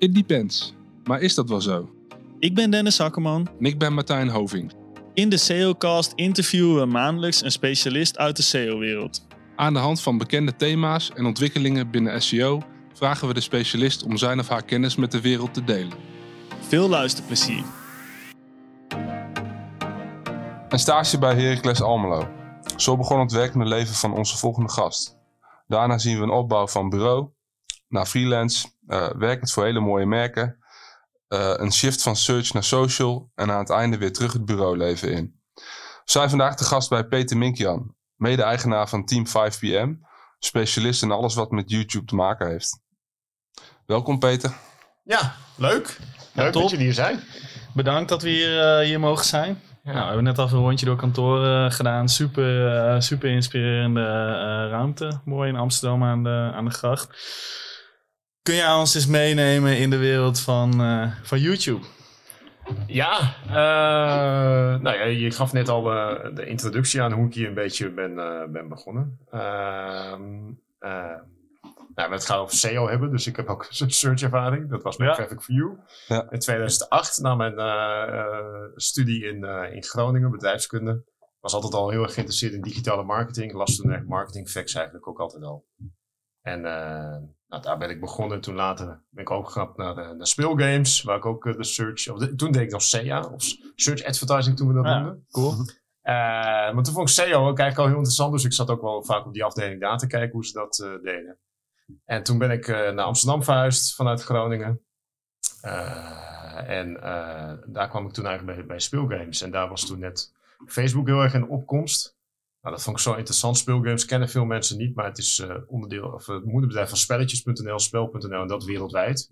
It depends. Maar is dat wel zo? Ik ben Dennis Hakkerman. En ik ben Martijn Hoving. In de SEOcast interviewen we maandelijks een specialist uit de SEO-wereld. Aan de hand van bekende thema's en ontwikkelingen binnen SEO vragen we de specialist om zijn of haar kennis met de wereld te delen. Veel luisterplezier. Een stage bij Heracles Almelo. Zo begon het werkende leven van onze volgende gast. Daarna zien we een opbouw van bureau naar freelance, werkend voor hele mooie merken, uh, een shift van search naar social en aan het einde weer terug het bureauleven in. We zijn vandaag de gast bij Peter Minkjan, mede-eigenaar van Team 5PM, specialist in alles wat met YouTube te maken heeft. Welkom Peter. Ja, leuk. Leuk top. dat jullie hier zijn. Bedankt dat we hier, eh, hier mogen zijn. Nou, we hebben net al een rondje door kantoor eh, gedaan. Super, eh, super inspirerende eh, ruimte. Mooi in Amsterdam aan de, aan de gracht. Kun jij ons eens meenemen in de wereld van, eh, van YouTube? Ja, eh, nou ja, je gaf net al eh, de introductie aan hoe ik hier een beetje ben, eh, ben begonnen. Ehm, eh, nou, we het gaan over SEO hebben, dus ik heb ook een search ervaring. Dat was met Ja. Traffic for You. Ja. In 2008, na mijn studie in, eh, in Groningen, bedrijfskunde, was altijd al heel erg geïnteresseerd in digitale marketing. Las toen echt marketing facts eigenlijk ook altijd al. En nou, daar ben ik begonnen. Toen later ben ik overgegaan naar de, naar speelgames, waar ik ook eh, de search... Of de- toen deed ik nog SEA, of Search Advertising toen we dat Ja. noemden. Cool. Eh, maar toen vond ik SEO ook eigenlijk al heel interessant. Dus ik zat ook wel vaak op die afdeling daar te kijken hoe ze dat eh, deden. En toen ben ik eh, naar Amsterdam verhuisd vanuit Groningen. Eh, en eh, daar kwam ik toen eigenlijk bij, bij speelgames. En daar was toen net Facebook heel erg in opkomst. Nou, dat vond ik zo interessant. Speelgames kennen veel mensen niet, maar het is eh, onderdeel, of het moederbedrijf van spelletjes.nl, spel.nl en dat wereldwijd.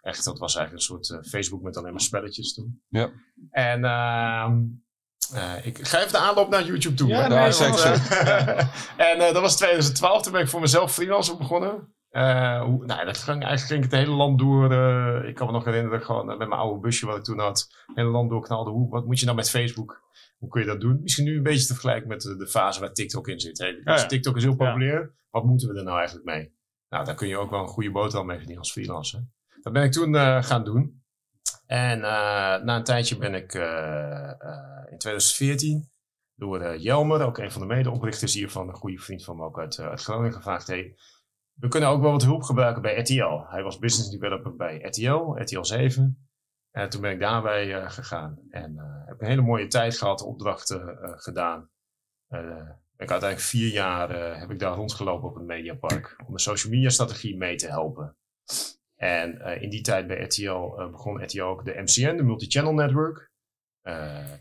Echt, dat was eigenlijk een soort eh, Facebook met alleen maar spelletjes toen. Ja. En ehm, eh, ik ga even de aanloop naar YouTube toe. Ja, nee, Want, eh, en eh, dat was 2012, toen ben ik voor mezelf freelancer begonnen. Eh, hoe, nou, dat ging, eigenlijk ging ik het hele land door. eh, ik kan me nog herinneren dat ik gewoon eh, met mijn oude busje wat ik toen had, het hele land doorknalde. Hoe, wat moet je nou met Facebook? Hoe kun je dat doen? Misschien nu een beetje te vergelijken met de, de fase waar TikTok in zit. Dus Ja, ja. TikTok is heel populair. Wat moeten we er nou eigenlijk mee? Nou, daar kun je ook wel een goede boterham mee verdienen als freelancer. Dat ben ik toen eh, gaan doen. En eh, na een tijdje ben ik eh, in 2014 door Jelmer, ook een van de medeoprichters hiervan, een goede vriend van me ook uit, uit Groningen, gevraagd: hey, we kunnen ook wel wat hulp gebruiken bij RTL. Hij was business developer bij RTL, RTL 7. En toen ben ik daarbij eh, gegaan. En eh, heb een hele mooie tijd gehad, opdrachten eh, gedaan. Ik uiteindelijk vier jaar heb ik daar rondgelopen op het Mediapark. Om de social media strategie mee te helpen. En in die tijd bij RTL begon RTL ook de MCN, de Multichannel Network.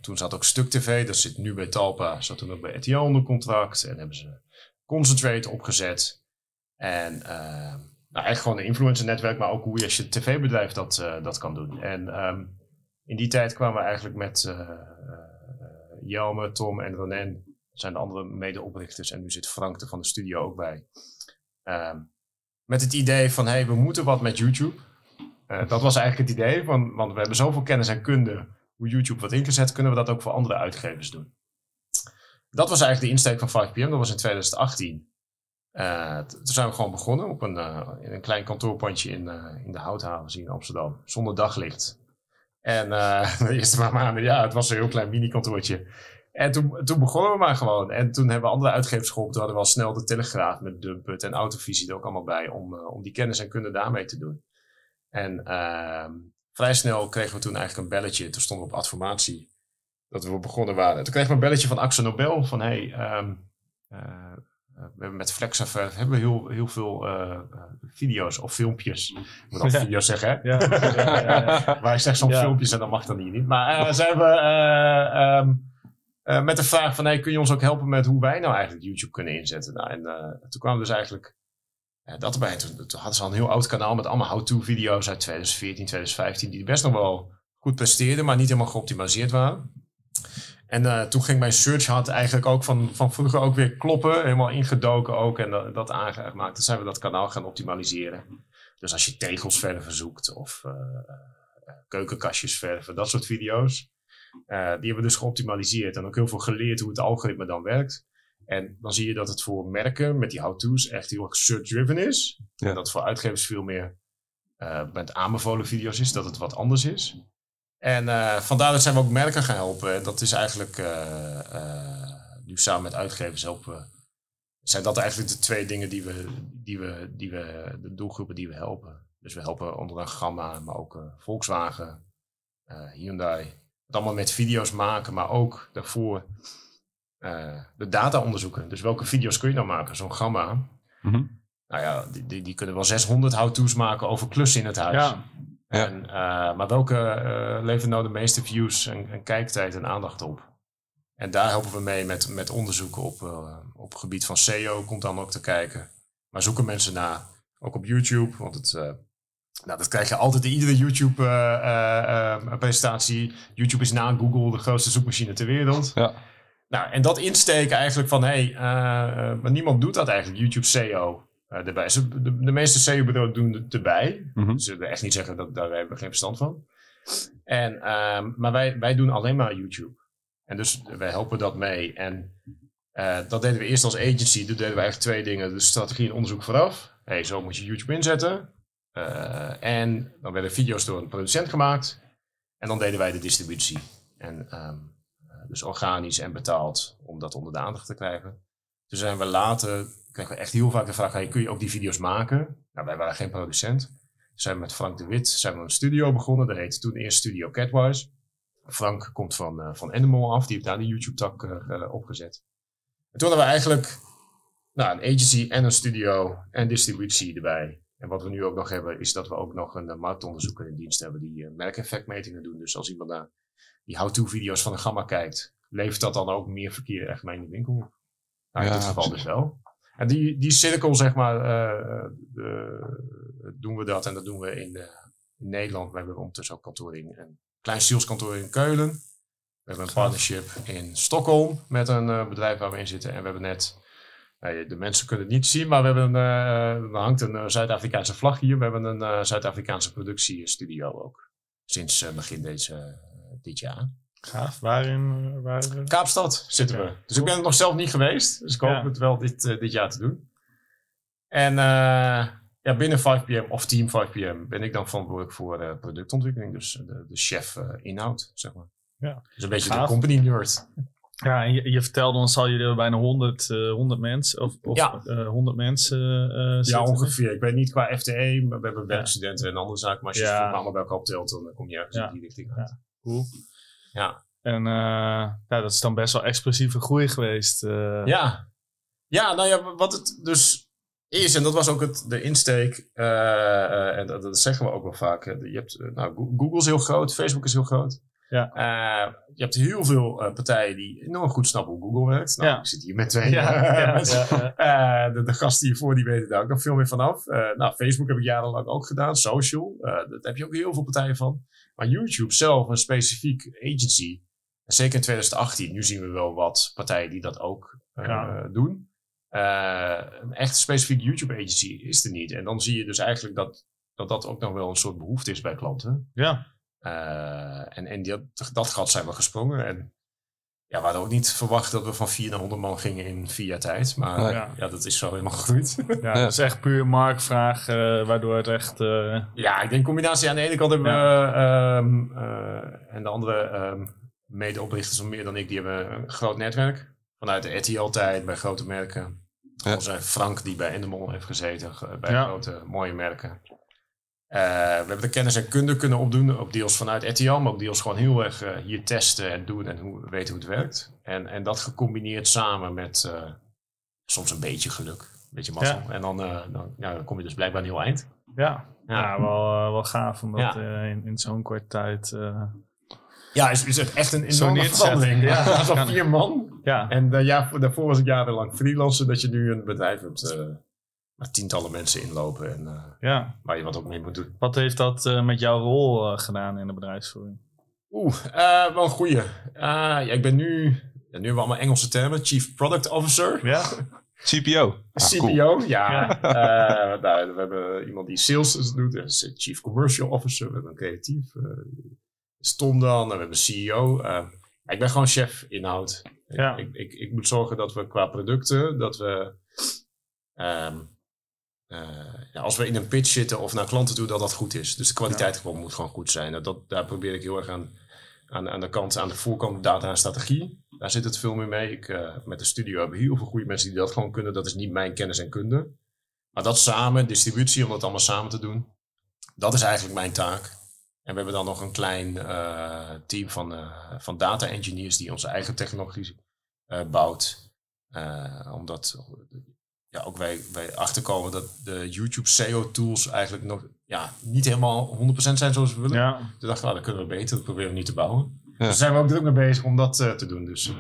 Toen zat ook Stuk TV, dat zit nu bij Talpa, zat toen ook bij RTL onder contract. En hebben ze Concentrate opgezet. En eh, nou, echt gewoon een influencer netwerk, maar ook hoe je als je tv-bedrijf dat, eh, dat kan doen. En ehm, in die tijd kwamen we eigenlijk met eh eh, Jelme, Tom en dat zijn de andere medeoprichters. En nu zit Frank er van de studio ook bij. Ehm, met het idee van, hey, we moeten wat met YouTube. Dat was eigenlijk het idee, want, want we hebben zoveel kennis en kunde hoe YouTube wordt ingezet, kunnen we dat ook voor andere uitgevers doen. Dat was eigenlijk de insteek van 5PM, dat was in 2018. Eh, toen zijn we gewoon begonnen op een, eh, in een klein kantoorpandje in, eh, in de Houthaven hier in Amsterdam, zonder daglicht. En de eerste paar maanden, ja, het was een heel klein mini-kantoortje. En toen, toen begonnen we maar gewoon. En toen hebben we andere uitgevers geholpen. Toen hadden we al snel de Telegraaf met Dumpet en Autovisie er ook allemaal bij om, om die kennis en kunde daarmee te doen. En ehm, vrij snel kregen we toen eigenlijk een belletje. Toen stonden we op adformatie dat we begonnen waren. Toen kregen we een belletje van Axel Nobel van hey, ehm, eh, we hebben met Flexaver hebben we heel, heel veel eh, eh, video's of filmpjes. Ik moet al Ja. video's zeggen, hè? Ja, ja, zeg soms filmpjes en dat mag dan hier niet. Maar eh, ze hebben eh, ehm, eh, met de vraag van, hey, kun je ons ook helpen met hoe wij nou eigenlijk YouTube kunnen inzetten? Nou, en eh, toen kwam dus eigenlijk eh, dat erbij. Toen, toen hadden ze al een heel oud kanaal met allemaal how-to video's uit 2014, 2015, die best nog wel goed presteerden, maar niet helemaal geoptimaliseerd waren. En eh, toen ging mijn search had eigenlijk ook van, van vroeger ook weer kloppen. Helemaal ingedoken ook en dat, dat aangemaakt. Toen zijn we dat kanaal gaan optimaliseren. Dus als je tegels verven zoekt of eh, keukenkastjes verven, dat soort video's. eh, die hebben we dus geoptimaliseerd en ook heel veel geleerd hoe het algoritme dan werkt. En dan zie je dat het voor merken met die how-to's echt heel erg search-driven is. Ja. En dat voor uitgevers veel meer met aanbevolen video's is, dat het wat anders is. En eh, vandaar dat zijn we ook merken gaan helpen. En dat is eigenlijk, eh, eh, nu samen met uitgevers helpen, zijn dat eigenlijk de twee dingen die we, die we, die we de doelgroepen die we helpen. Dus we helpen onder een Gamma, maar ook Volkswagen, Hyundai. Het allemaal met video's maken, maar ook daarvoor de data onderzoeken. Dus welke video's kun je nou maken? Zo'n Gamma. Mhm. Nou ja, die, die, die kunnen wel 600 how-to's maken over klussen in het huis. Ja, Ja. En, eh, maar welke eh, leveren nou de meeste views en, en kijktijd en aandacht op? En daar helpen we mee met, met onderzoeken op, eh, op het gebied van SEO, komt dan ook te kijken. Maar zoeken mensen naar, ook op YouTube, want het, nou, dat krijg je altijd in iedere YouTube-presentatie. YouTube is na Google de grootste zoekmachine ter wereld. Ja. Nou, en dat insteken eigenlijk van, hé, hey, maar niemand doet dat eigenlijk, YouTube SEO erbij. Ze- De, de meeste SEO-bureaus doen het erbij. Mhm. Ze willen echt niet zeggen dat daar hebben we geen verstand van. En, ehm, maar wij, wij doen alleen maar YouTube. En dus wij helpen dat mee. En eh, dat deden we eerst als agency. Toen deden we eigenlijk twee dingen. De strategie en onderzoek vooraf. hey, zo moet je YouTube inzetten. Eh, en dan werden video's door een producent gemaakt. En dan deden wij de distributie. En ehm, eh, dus organisch en betaald om dat onder de aandacht te krijgen. Toen zijn we later, kregen we echt heel vaak de vraag, hey, kun je ook die video's maken? Nou, wij waren geen producent. Toen zijn we met Frank de Wit zijn we een studio begonnen. Dat heette toen eerst Studio Catwise. Frank komt van, eh van Animal af, die heeft daar de YouTube-tak eh, eh, opgezet. En toen hadden we eigenlijk nou, een agency en een studio en distributie erbij. En wat we nu ook nog hebben, is dat we ook nog een uh, marktonderzoeker in dienst hebben die uh, merkeffectmetingen doen. Dus als iemand naar die how-to-video's van de Gamma kijkt, levert dat dan ook meer verkeer echt mee in de winkel? Nou, in Ja, dit geval precies. dus wel. En die, die cirkel, zeg maar, eh, de- doen we dat. En dat doen we in, in Nederland. We hebben ondertussen ook kantoor in een klein saleskantoor in Keulen. We hebben een partnership in Stockholm met een eh, bedrijf waar we in zitten. En we hebben net, nou, de mensen kunnen het niet zien, maar we hebben een, eh, er hangt een eh, Zuid-Afrikaanse vlag hier. We hebben een eh, Zuid-Afrikaanse productiestudio ook. Sinds eh, begin deze, eh, dit jaar. Gaaf. Waarin? eh, Waar, eh? Kaapstad zitten we. Dus ik ben er nog zelf niet geweest. Dus ik hoop Ja. het wel dit, eh, dit jaar te doen. En eh, ja, binnen 5PM of Team 5PM ben ik dan verantwoordelijk voor eh, productontwikkeling. Dus de, de chef eh, inhoud, zeg maar. Ja. Dus een beetje Gaaf. de company nerd. Ja, en je, je vertelde ons al, jullie hebben bijna 100, eh 100 mensen. Of, of Ja. eh, 100 mensen eh Ja, ongeveer. Ik weet niet qua FTE, maar we hebben werkstudenten en andere zaken. Maar als je Ja. het allemaal bij elkaar optelt, dan kom je ergens Ja. in die richting uit. Cool. Ja. En eh, ja, dat is dan best wel explosieve groei geweest. eh. Ja. Ja, nou ja, wat het dus is, en dat was ook het, de insteek, eh, en dat, dat zeggen we ook wel vaak. Je hebt, nou, Go- Google is heel groot, Facebook is heel groot. Ja. Je hebt heel veel partijen die enorm goed snappen hoe Google werkt. Nou, Ja. ik zit hier met twee Ja, mensen. de, de gasten hiervoor die weten daar ook nog veel meer vanaf. Nou, Facebook heb ik jarenlang ook gedaan. Social, daar heb je ook heel veel partijen van. Maar YouTube zelf, een specifiek agency. en Zeker in 2018, nu zien we wel wat partijen die dat ook eh, Ja. doen. Eh, een echt specifiek YouTube agency is er niet. En dan zie je dus eigenlijk dat dat, dat ook nog wel een soort behoefte is bij klanten. ja. Eh, en en die, dat gat zijn we gesprongen. En ja, we hadden ook niet verwacht dat we van 4 naar 100 man gingen in vier jaar tijd. Maar Nee. ja. dat is zo helemaal gegroeid. Ja, dat is echt puur marktvraag, eh, waardoor het echt... eh, ja, ik denk combinatie. Aan de ene kant hebben we, ehm, eh, en de andere ehm medeoprichters, nog meer dan ik, die hebben een groot netwerk. Vanuit de RTL-tijd bij grote merken. Ja. Onze Frank, die bij Endemol heeft gezeten, ge- bij Ja. grote mooie merken. Eh, we hebben de kennis en kunde kunnen opdoen, ook deels vanuit RTL, maar ook deels gewoon heel erg eh, hier testen en doen en hoe, weten hoe het werkt. En, en dat gecombineerd samen met eh, soms een beetje geluk, een beetje mazzel. En dan, dan, ja, dan kom je dus blijkbaar een heel eind. ja, ja. Ja. wel, wel gaaf, omdat Ja. eh, in, in zo'n korte tijd... Ja, is, is het echt een enorme verandering. Ja, Ja. van vier man. ja, En uh, ja, voor- daarvoor was ik jarenlang freelancer, dat je nu een bedrijf hebt waar tientallen mensen inlopen en eh, ja. waar je wat ook mee moet doen. Wat heeft dat eh, met jouw rol eh, gedaan in de bedrijfsvoering? Oeh, eh, wel een goeie. Ja, ik ben nu, ja, nu hebben we allemaal Engelse termen, Chief Product Officer. Ja, CPO. Ah, CPO, cool. ja. Ja. Eh, nou, we hebben iemand die sales doet, is Chief Commercial Officer. We hebben een creatief, eh Stom dan, en we hebben een CEO. Eh, ik ben gewoon chef inhoud. Ja. Ik, ik, ik moet zorgen dat we qua producten, dat we ehm, ja, als we in een pitch zitten of naar klanten toe, dat dat goed is. Dus de kwaliteit gewoon moet gewoon goed zijn. Dat, daar probeer ik heel erg aan, aan, aan de kant, aan de voorkant data en strategie. Daar zit het veel meer mee. Ik, met de studio hebben heel veel goede mensen die dat gewoon kunnen. Dat is niet mijn kennis en kunde. Maar dat samen, distributie, om dat allemaal samen te doen, dat is eigenlijk mijn taak. En we hebben dan nog een klein uh, team van, uh, van data engineers die onze eigen technologie bouwt. omdat ja, ook wij, wij achterkomen dat de YouTube SEO tools eigenlijk nog ja, niet helemaal 100% zijn zoals we willen. Ja. Toen dachten we, dat kunnen we beter, dat proberen we niet te bouwen. Ja. Dus zijn we ook druk mee bezig om dat te doen. Dus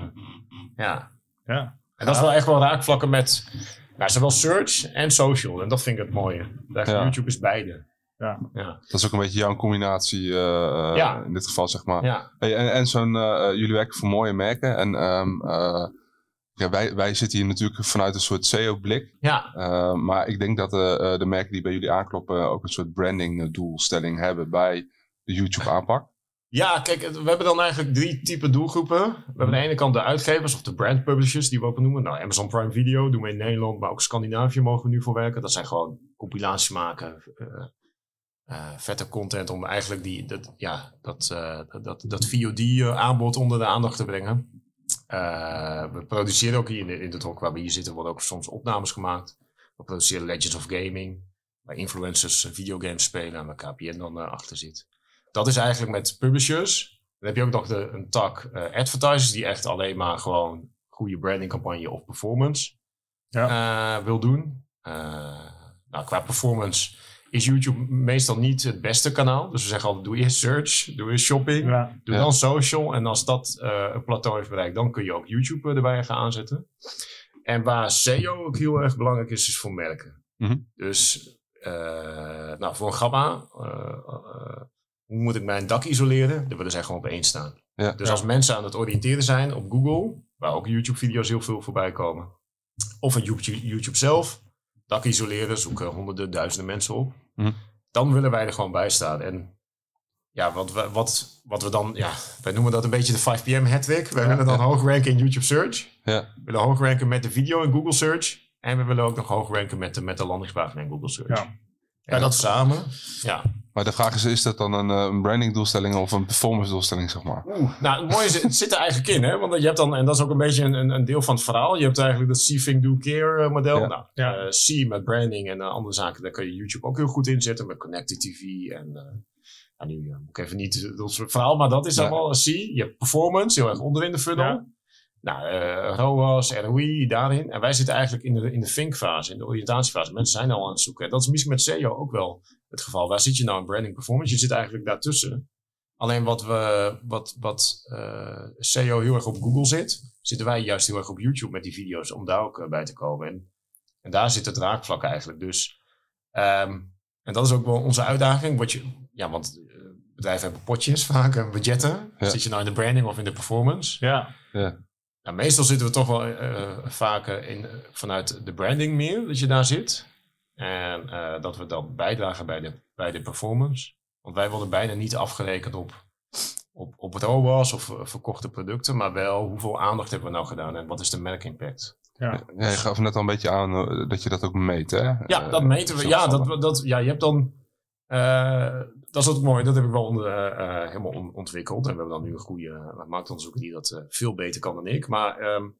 ja. ja. En dat is wel echt wel raakvlakken met nou, zowel search en social. En dat vind ik het mooie. YouTube is beide. Ja. ja. Dat is ook een beetje jouw combinatie uh, ja. in dit geval, zeg maar. Ja. Hey, en en zo'n, uh, jullie werken voor mooie merken. En um, uh, ja, wij, wij zitten hier natuurlijk vanuit een soort SEO-blik. Ja. maar ik denk dat de, de merken die bij jullie aankloppen ook een soort branding-doelstelling hebben bij de YouTube-aanpak. Ja, kijk, we hebben dan eigenlijk drie typen doelgroepen. We hebben aan de ene kant de uitgevers of de brand publishers, die we ook benoemen. Nou, Amazon Prime Video doen we in Nederland, maar ook Scandinavië mogen we nu voor werken. Dat zijn gewoon compilaties maken, uh, uh, vette content om eigenlijk die, dat, ja, dat, uh, dat, dat VOD-aanbod onder de aandacht te brengen. We produceren ook hier in de, in de talk waar we hier zitten, worden ook soms opnames gemaakt. We produceren Legends of Gaming, waar influencers videogames spelen en waar KPN dan achter zit. Dat is eigenlijk met publishers. Dan heb je ook nog de, een tak uh, advertisers die echt alleen maar gewoon goede brandingcampagne of performance ja. wil doen. Nou, qua performance is YouTube meestal niet het beste kanaal. Dus we zeggen altijd, doe eerst search, doe eerst shopping, doe dan social. En als dat een plateau heeft bereikt, dan kun je ook YouTube erbij gaan aanzetten. En waar SEO ook heel erg belangrijk is, is voor merken. Mm -hmm. Dus nou, voor een gamma hoe moet ik mijn dak isoleren? Dan willen zij gewoon op één staan. Ja, dus als mensen aan het oriënteren zijn op Google, waar ook YouTube-video's heel veel voorbij komen, of een YouTube, YouTube zelf, dak isoleren, zoeken honderden, duizenden mensen op, hm. dan willen wij er gewoon bij staan. En ja, wat, wat, wat we dan, ja, wij noemen dat een beetje de 5 pm hattrick. Wij willen dan hoog ranken in YouTube Search. Ja. We willen hoog ranken met de video in Google Search. En we willen ook nog hoog ranken met de, met de landingspagina in Google Search. Ja. En dat samen, ja. Maar de vraag is, is dat dan een, eh, een branding doelstelling of een performance doelstelling, zeg maar? Oeh, nou, het mooie is, het zit er eigenlijk in, hè. Want je hebt dan, en dat is ook een beetje een, een deel van het verhaal. Je hebt eigenlijk dat See, Think, Do, Care eh, model. Ja. Nou, ja. Uh, See met branding en andere zaken, daar kun je YouTube ook heel goed inzetten. Met Connected TV en... nou, nu moet ik even niet ons verhaal, maar dat is allemaal See. Je hebt performance, heel erg onderin de funnel. Nou, uh, ROAS, ROI, daarin. En wij zitten eigenlijk in de, in de think-fase, in de oriëntatiefase. Mensen zijn al aan het zoeken. En dat is misschien met SEO ook wel het geval. Waar zit je nou in branding performance? Je zit eigenlijk daartussen. Alleen wat, we, wat, wat uh, SEO heel erg op Google zit, zitten wij juist heel erg op YouTube met die video's om daar ook uh, bij te komen. En, en daar zit het raakvlak eigenlijk. Dus, um, en dat is ook wel onze uitdaging. Wat je, ja, want uh, bedrijven hebben potjes vaak, budgetten. Ja. Zit je nou in de branding of in de performance? Ja. ja. Nou, meestal zitten we toch wel uh, vaak in, vanuit de branding meer, dat je daar zit. En uh, dat we dan bijdragen bij de, bij de performance. Want wij worden bijna niet afgerekend op, op, op het ROAS of verkochte producten, maar wel hoeveel aandacht hebben we nou gedaan en wat is de merkimpact. Ja. ja, je gaf net al een beetje aan dat je dat ook meet, hè? Ja, dat meten we. Ja, dat, dat, ja, je hebt dan uh, dat is ook mooi. Dat heb ik wel onder, uh, helemaal ontwikkeld. En we hebben dan nu een goede marktonderzoeker die dat veel beter kan dan ik. Maar um,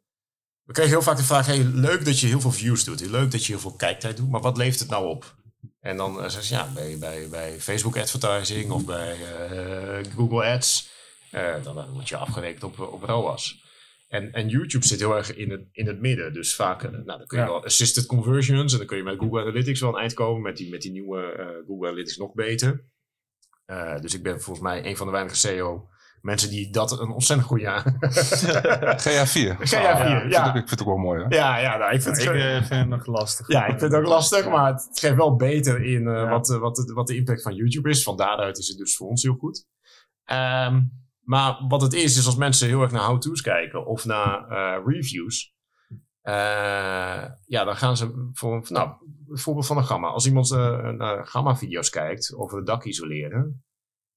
we krijgen heel vaak de vraag: hey, leuk dat je heel veel views doet. Leuk dat je heel veel kijktijd doet. Maar wat levert het nou op? En dan uh, zeg je ja, bij, bij, bij Facebook advertising of bij Google Ads. dan word je afgerekend op, op ROAS. En, en YouTube zit heel erg in het, in het midden. Dus vaak nou, dan kun je wel assisted conversions. En dan kun je met Google Analytics wel een eind komen. Met die, met die nieuwe Google Analytics nog beter. Uh, dus ik ben volgens mij een van de weinige SEO mensen die dat een ontzettend goed jaar. GA4. GA4, ja. ja. Ik, vind het ook wel mooi, hè? Ja, ja nou, ik vind, het, ik, uh, vind het nog lastig. Ja, ik vind het ook lastig, maar het geeft wel beter in uh, wat, wat, de, wat de impact van YouTube is. Van daaruit is het dus voor ons heel goed. Um, maar wat het is, is als mensen heel erg naar how-to's kijken of naar reviews. ja, dan gaan ze voor, nou, voorbeeld van een gamma. Als iemand naar gamma-video's kijkt over het dak isoleren,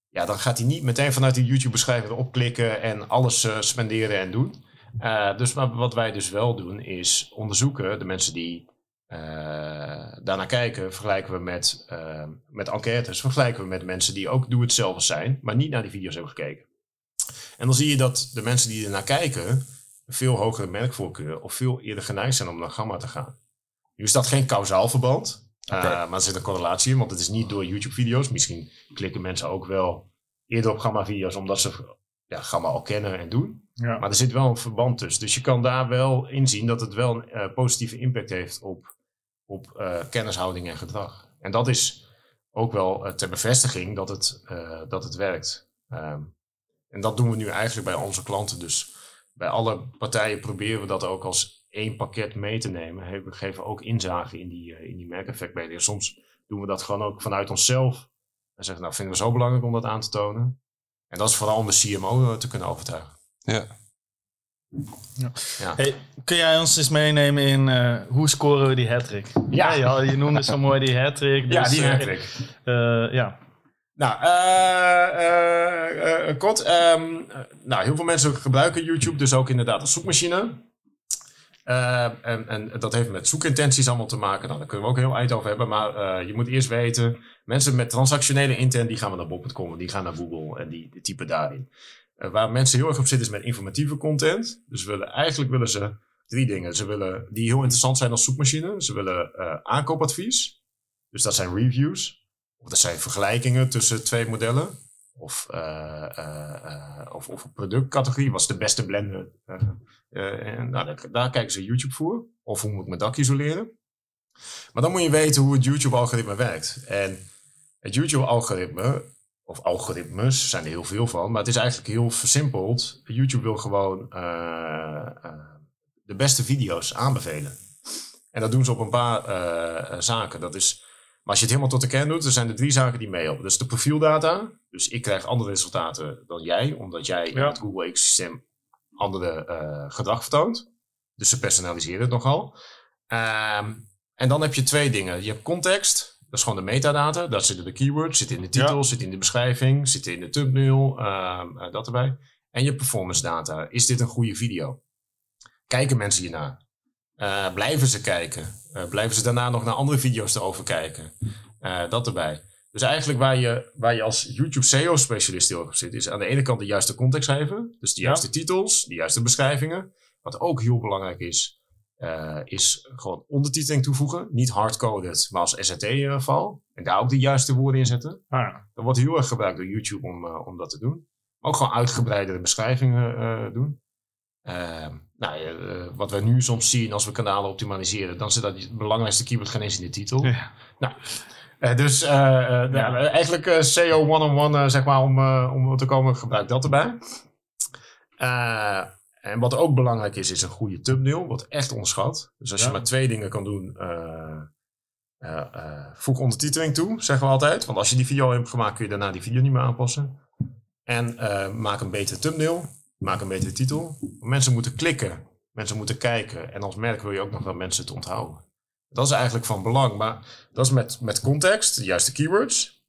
ja, dan gaat hij niet meteen vanuit die YouTube-beschrijving erop klikken en alles uh, spenderen en doen. Uh, dus wat wij dus wel doen, is onderzoeken de mensen die eh, daarna kijken, vergelijken we met, eh, met enquêtes, vergelijken we met mensen die ook doe het zelf zijn, maar niet naar die video's hebben gekeken. En dan zie je dat de mensen die ernaar kijken, een veel hogere merkvoorkeur of veel eerder geneigd zijn om naar Gamma te gaan. Nu is dat geen kausaal verband, eh, maar er zit een correlatie in, want het is niet door YouTube-video's. Misschien klikken mensen ook wel eerder op Gamma-video's omdat ze ja, Gamma al kennen en doen. Ja. Maar er zit wel een verband tussen. Dus je kan daar wel inzien dat het wel een eh, positieve impact heeft op, op eh, kennishouding en gedrag. En dat is ook wel ter bevestiging dat het, eh, dat het werkt. Ehm, en dat doen we nu eigenlijk bij onze klanten. Dus bij alle partijen proberen we dat ook als één pakket mee te nemen. We geven ook inzage in die, eh, in die merkeffectmeting. Soms doen we dat gewoon ook vanuit onszelf. En zeggen, nou vinden we zo belangrijk om dat aan te tonen. En dat is vooral om de CMO te kunnen overtuigen. Ja. Hey, kun jij ons eens meenemen in eh, hoe scoren we die hat-trick? Ja. Ja, je noemde zo mooi die hat-trick. Ja, dus, die eh, hat-trick. eh, ja. Nou, eh, eh, kort. eh, nou, heel veel mensen gebruiken YouTube dus ook inderdaad als zoekmachine. Eh, en, en dat heeft met zoekintenties allemaal te maken. Nou, daar kunnen we ook heel eind over hebben. Maar eh, je moet eerst weten, mensen met transactionele intent, die gaan we naar bol.com, die gaan naar Google en die, typen daarin. Waar mensen heel erg op zitten is met informatieve content. Dus willen, eigenlijk willen ze drie dingen. Ze willen, die heel interessant zijn als zoekmachine. Ze willen aankoopadvies. Dus dat zijn reviews. Of dat zijn vergelijkingen tussen twee modellen. Of, eh, eh, eh, of, of een productcategorie. Wat is de beste blender? en daar, daar kijken ze YouTube voor. Of hoe moet ik mijn dak isoleren? Maar dan moet je weten hoe het YouTube-algoritme werkt. En het YouTube-algoritme, of algoritmes, zijn er heel veel van. Maar het is eigenlijk heel versimpeld. YouTube wil gewoon de beste video's aanbevelen. En dat doen ze op een paar zaken. Dat is als je het helemaal tot de kern doet, dan zijn er drie zaken die meehelpen. Dus de profieldata. Dus ik krijg andere resultaten dan jij, omdat jij in het Google ecosysteem andere eh, gedrag vertoont. Dus ze personaliseren het nogal. Ehm, en dan heb je twee dingen. Je hebt context. Dat is gewoon de metadata. Daar zitten de keywords, zitten in de titel, Ja. zitten in de beschrijving, zitten in de thumbnail, ehm, eh, dat erbij. En je performance data. Is dit een goede video? Kijken mensen hiernaar? Eh, blijven ze kijken? Eh, blijven ze daarna nog naar andere video's erover kijken? Eh, dat erbij. Dus eigenlijk waar je, waar je als YouTube SEO-specialist heel erg op zit, is aan de ene kant de juiste context geven. Dus de Ja. juiste titels, de juiste beschrijvingen. Wat ook heel belangrijk is, is gewoon ondertiteling toevoegen. Niet hardcoded, maar als SRT-val. En daar ook de juiste woorden in zetten. Ah, Dat wordt heel erg gebruikt door YouTube om, om dat te doen. Ook gewoon uitgebreidere beschrijvingen doen. Ehm, nou, eh, wat we nu soms zien als we kanalen optimaliseren, dan zit dat het belangrijkste keyword geen eens in de titel. ja. Eh, dus eh, nou, eigenlijk SEO one-on-one, zeg maar, om, om te komen, gebruik dat erbij. En wat ook belangrijk is, is een goede thumbnail. Wordt echt onderschat. Dus als Ja. je maar twee dingen kan doen, voeg ondertiteling toe, zeggen we altijd. Want als je die video al hebt gemaakt, kun je daarna die video niet meer aanpassen. En maak een betere thumbnail. Maak een betere titel. Mensen moeten klikken. Mensen moeten kijken. En als merk wil je ook nog dat mensen het onthouden. Dat is eigenlijk van belang. Maar dat is met, met context, de juiste keywords.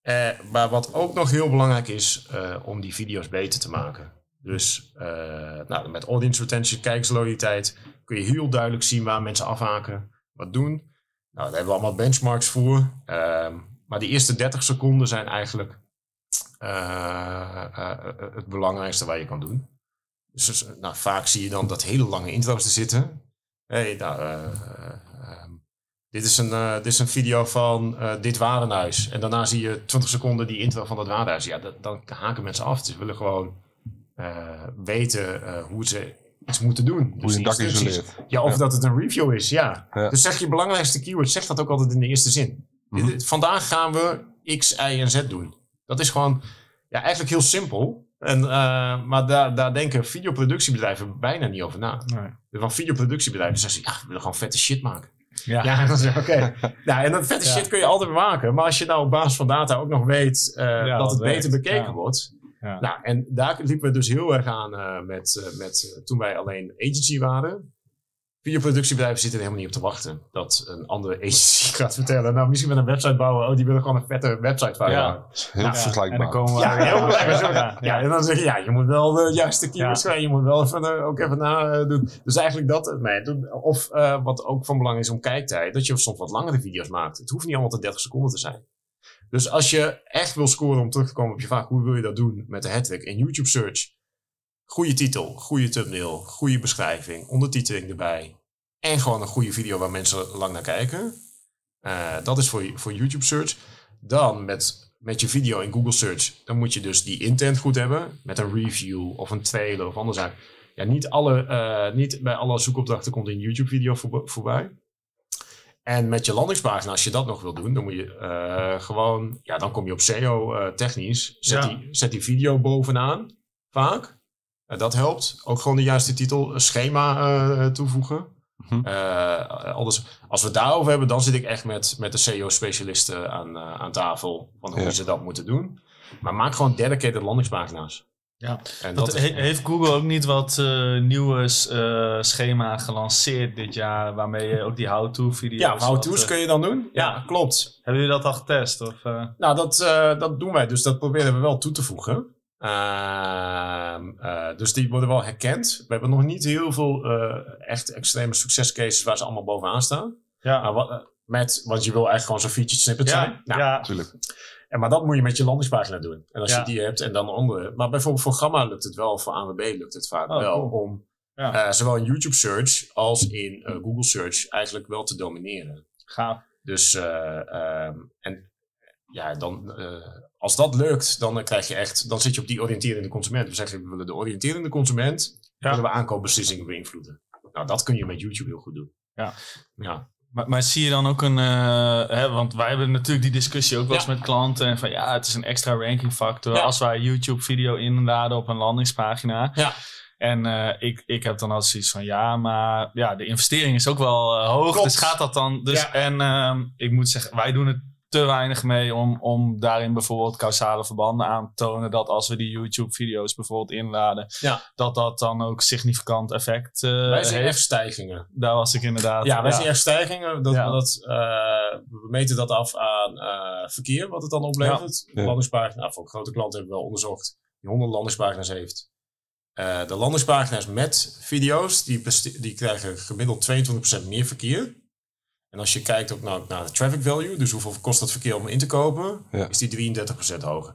Eh, maar wat ook nog heel belangrijk is, eh, om die video's beter te maken. Dus eh, nou, met audience retention, kijkersloyaliteit, kun je heel duidelijk zien waar mensen afhaken, wat doen. Nou, daar hebben we allemaal benchmarks voor. Ehm, maar die eerste 30 seconden zijn eigenlijk het belangrijkste waar je kan doen. Dus, dus, nou, vaak zie je dan dat hele lange intro's er zitten. Hey, nou, eh, eh, ehm, dit, is een, eh, dit is een video van eh, dit warenhuis. En daarna zie je 20 seconden die intro van dat warenhuis. Ja, dat, dan haken mensen af. Ze willen gewoon eh, weten eh, hoe ze iets moeten doen. Hoe je een dak isoleert. Ja, of Ja. dat het een review is, ja. Ja. Dus zeg je belangrijkste keyword, zeg dat ook altijd in de eerste zin. Mhm. Vandaag gaan we X, Y en Z doen. Dat is gewoon ja, eigenlijk heel simpel. En, eh, maar daar, daar denken videoproductiebedrijven bijna niet over na. Nee. Van videoproductiebedrijven zeggen ze, ja, we willen gewoon vette shit maken. Ja. Ja, oké. nou, en dat vette Ja. shit kun je altijd maken. Maar als je nou op basis van data ook nog weet eh, Ja, dat het beter bekeken wordt. Ja. Nou, en daar liepen we dus heel erg aan eh, met, met toen wij alleen agency waren. Videoproductiebedrijven zitten er helemaal niet op te wachten. Dat een andere agency gaat vertellen. Nou, misschien met een website bouwen. Oh, die willen gewoon een vette website van Ja. maken. Heel Ja, vergelijkbaar. En dan komen we... Ja, heel ja, erg. ja, Ja, ja. en dan zeg je, ja, je moet wel de juiste keywords schrijven. Je moet wel even, eh, ook even na eh, doen. Dus eigenlijk dat. Nee, doen. of eh, wat ook van belang is om kijktijd. Dat je soms wat langere video's maakt. Het hoeft niet allemaal te 30 seconden te zijn. Dus als je echt wil scoren om terug te komen op je vraag, hoe wil je dat doen met de Hattrick in YouTube search? Goede titel, goede thumbnail, goede beschrijving, ondertiteling erbij. En gewoon een goede video waar mensen lang naar kijken. Eh, dat is voor, voor YouTube search. Dan met, met je video in Google search, dan moet je dus die intent goed hebben. Met een review of een trailer of andere zaak. Ja, niet, alle, eh, niet bij alle zoekopdrachten komt een YouTube video voorb- voorbij. En met je landingspagina, als je dat nog wil doen, dan moet je eh, gewoon, ja, dan kom je op SEO technisch. Zet, Ja. die, zet die video bovenaan, vaak. Dat helpt. Ook gewoon de juiste titel, een schema eh, Mhm. Eh, anders, als we het daarover hebben, dan zit ik echt met, met de SEO-specialisten aan, eh, aan tafel. Van hoe Ja. ze dat moeten doen. Maar maak gewoon dedicated landingspagina's. Ja. En Dat dat is, he- heeft Google ook niet wat eh, nieuwe eh, schema gelanceerd dit jaar, waarmee je ook die how-to-video's... ja, how-to's kun je dan doen? Ja, ja. klopt. Hebben jullie dat al getest? Of, eh? Nou, dat, eh, dat doen wij. Dus dat proberen we wel toe te voegen. Ehm, eh, dus die worden wel herkend. We hebben nog niet heel veel eh, echt extreme succescases waar ze allemaal bovenaan staan. ja. Wat, eh, met, want je wil eigenlijk gewoon zo'n featured snippet zijn. ja, Nou, ja, Natuurlijk. En maar dat moet je met je landingspagina doen. En als Ja. je die hebt en dan andere. Maar bijvoorbeeld voor Gamma lukt het wel, voor ANWB lukt het vaak Oh, wel cool. om Ja. eh, zowel in YouTube search als in Google search eigenlijk wel te domineren. gaaf. Dus eh, ehm, en ja, dan eh, als dat lukt, dan eh, krijg je echt, dan zit je op die oriënterende consument. We zeggen, we willen de oriënterende consument, Ja. willen we aankoopbeslissingen beïnvloeden. Nou, dat kun je met YouTube heel goed doen. Ja. Ja. Maar, maar zie je dan ook een, eh, hè, want wij hebben natuurlijk die discussie ook wel eens Ja. met klanten. En van ja, het is een extra ranking factor Ja. als wij YouTube video inladen op een landingspagina. Ja. En eh, ik, ik heb dan altijd zoiets van ja, maar ja, de investering is ook wel hoog. Klopt. Dus gaat dat dan? Dus, Ja. En ehm, ik moet zeggen, wij doen het te weinig mee om, om daarin bijvoorbeeld causale verbanden aan te tonen. Dat als we die YouTube video's bijvoorbeeld inladen, Ja. dat dat dan ook significant effect eh, Wij zien heeft. echt stijgingen. Daar was ik inderdaad. Ja, wij zien echt stijgingen. Dat, Ja. dat, eh, we meten dat af aan eh, verkeer, wat het dan oplevert. Ja. Landingspagina, nou, voor grote klanten hebben we wel onderzocht, die 100 landingspagina's heeft. Eh, de landingspagina's met video's, die, die krijgen gemiddeld 22% meer verkeer. En als je kijkt ook naar, naar de traffic value, dus hoeveel kost dat verkeer om in te kopen, Ja. is die 33% hoger.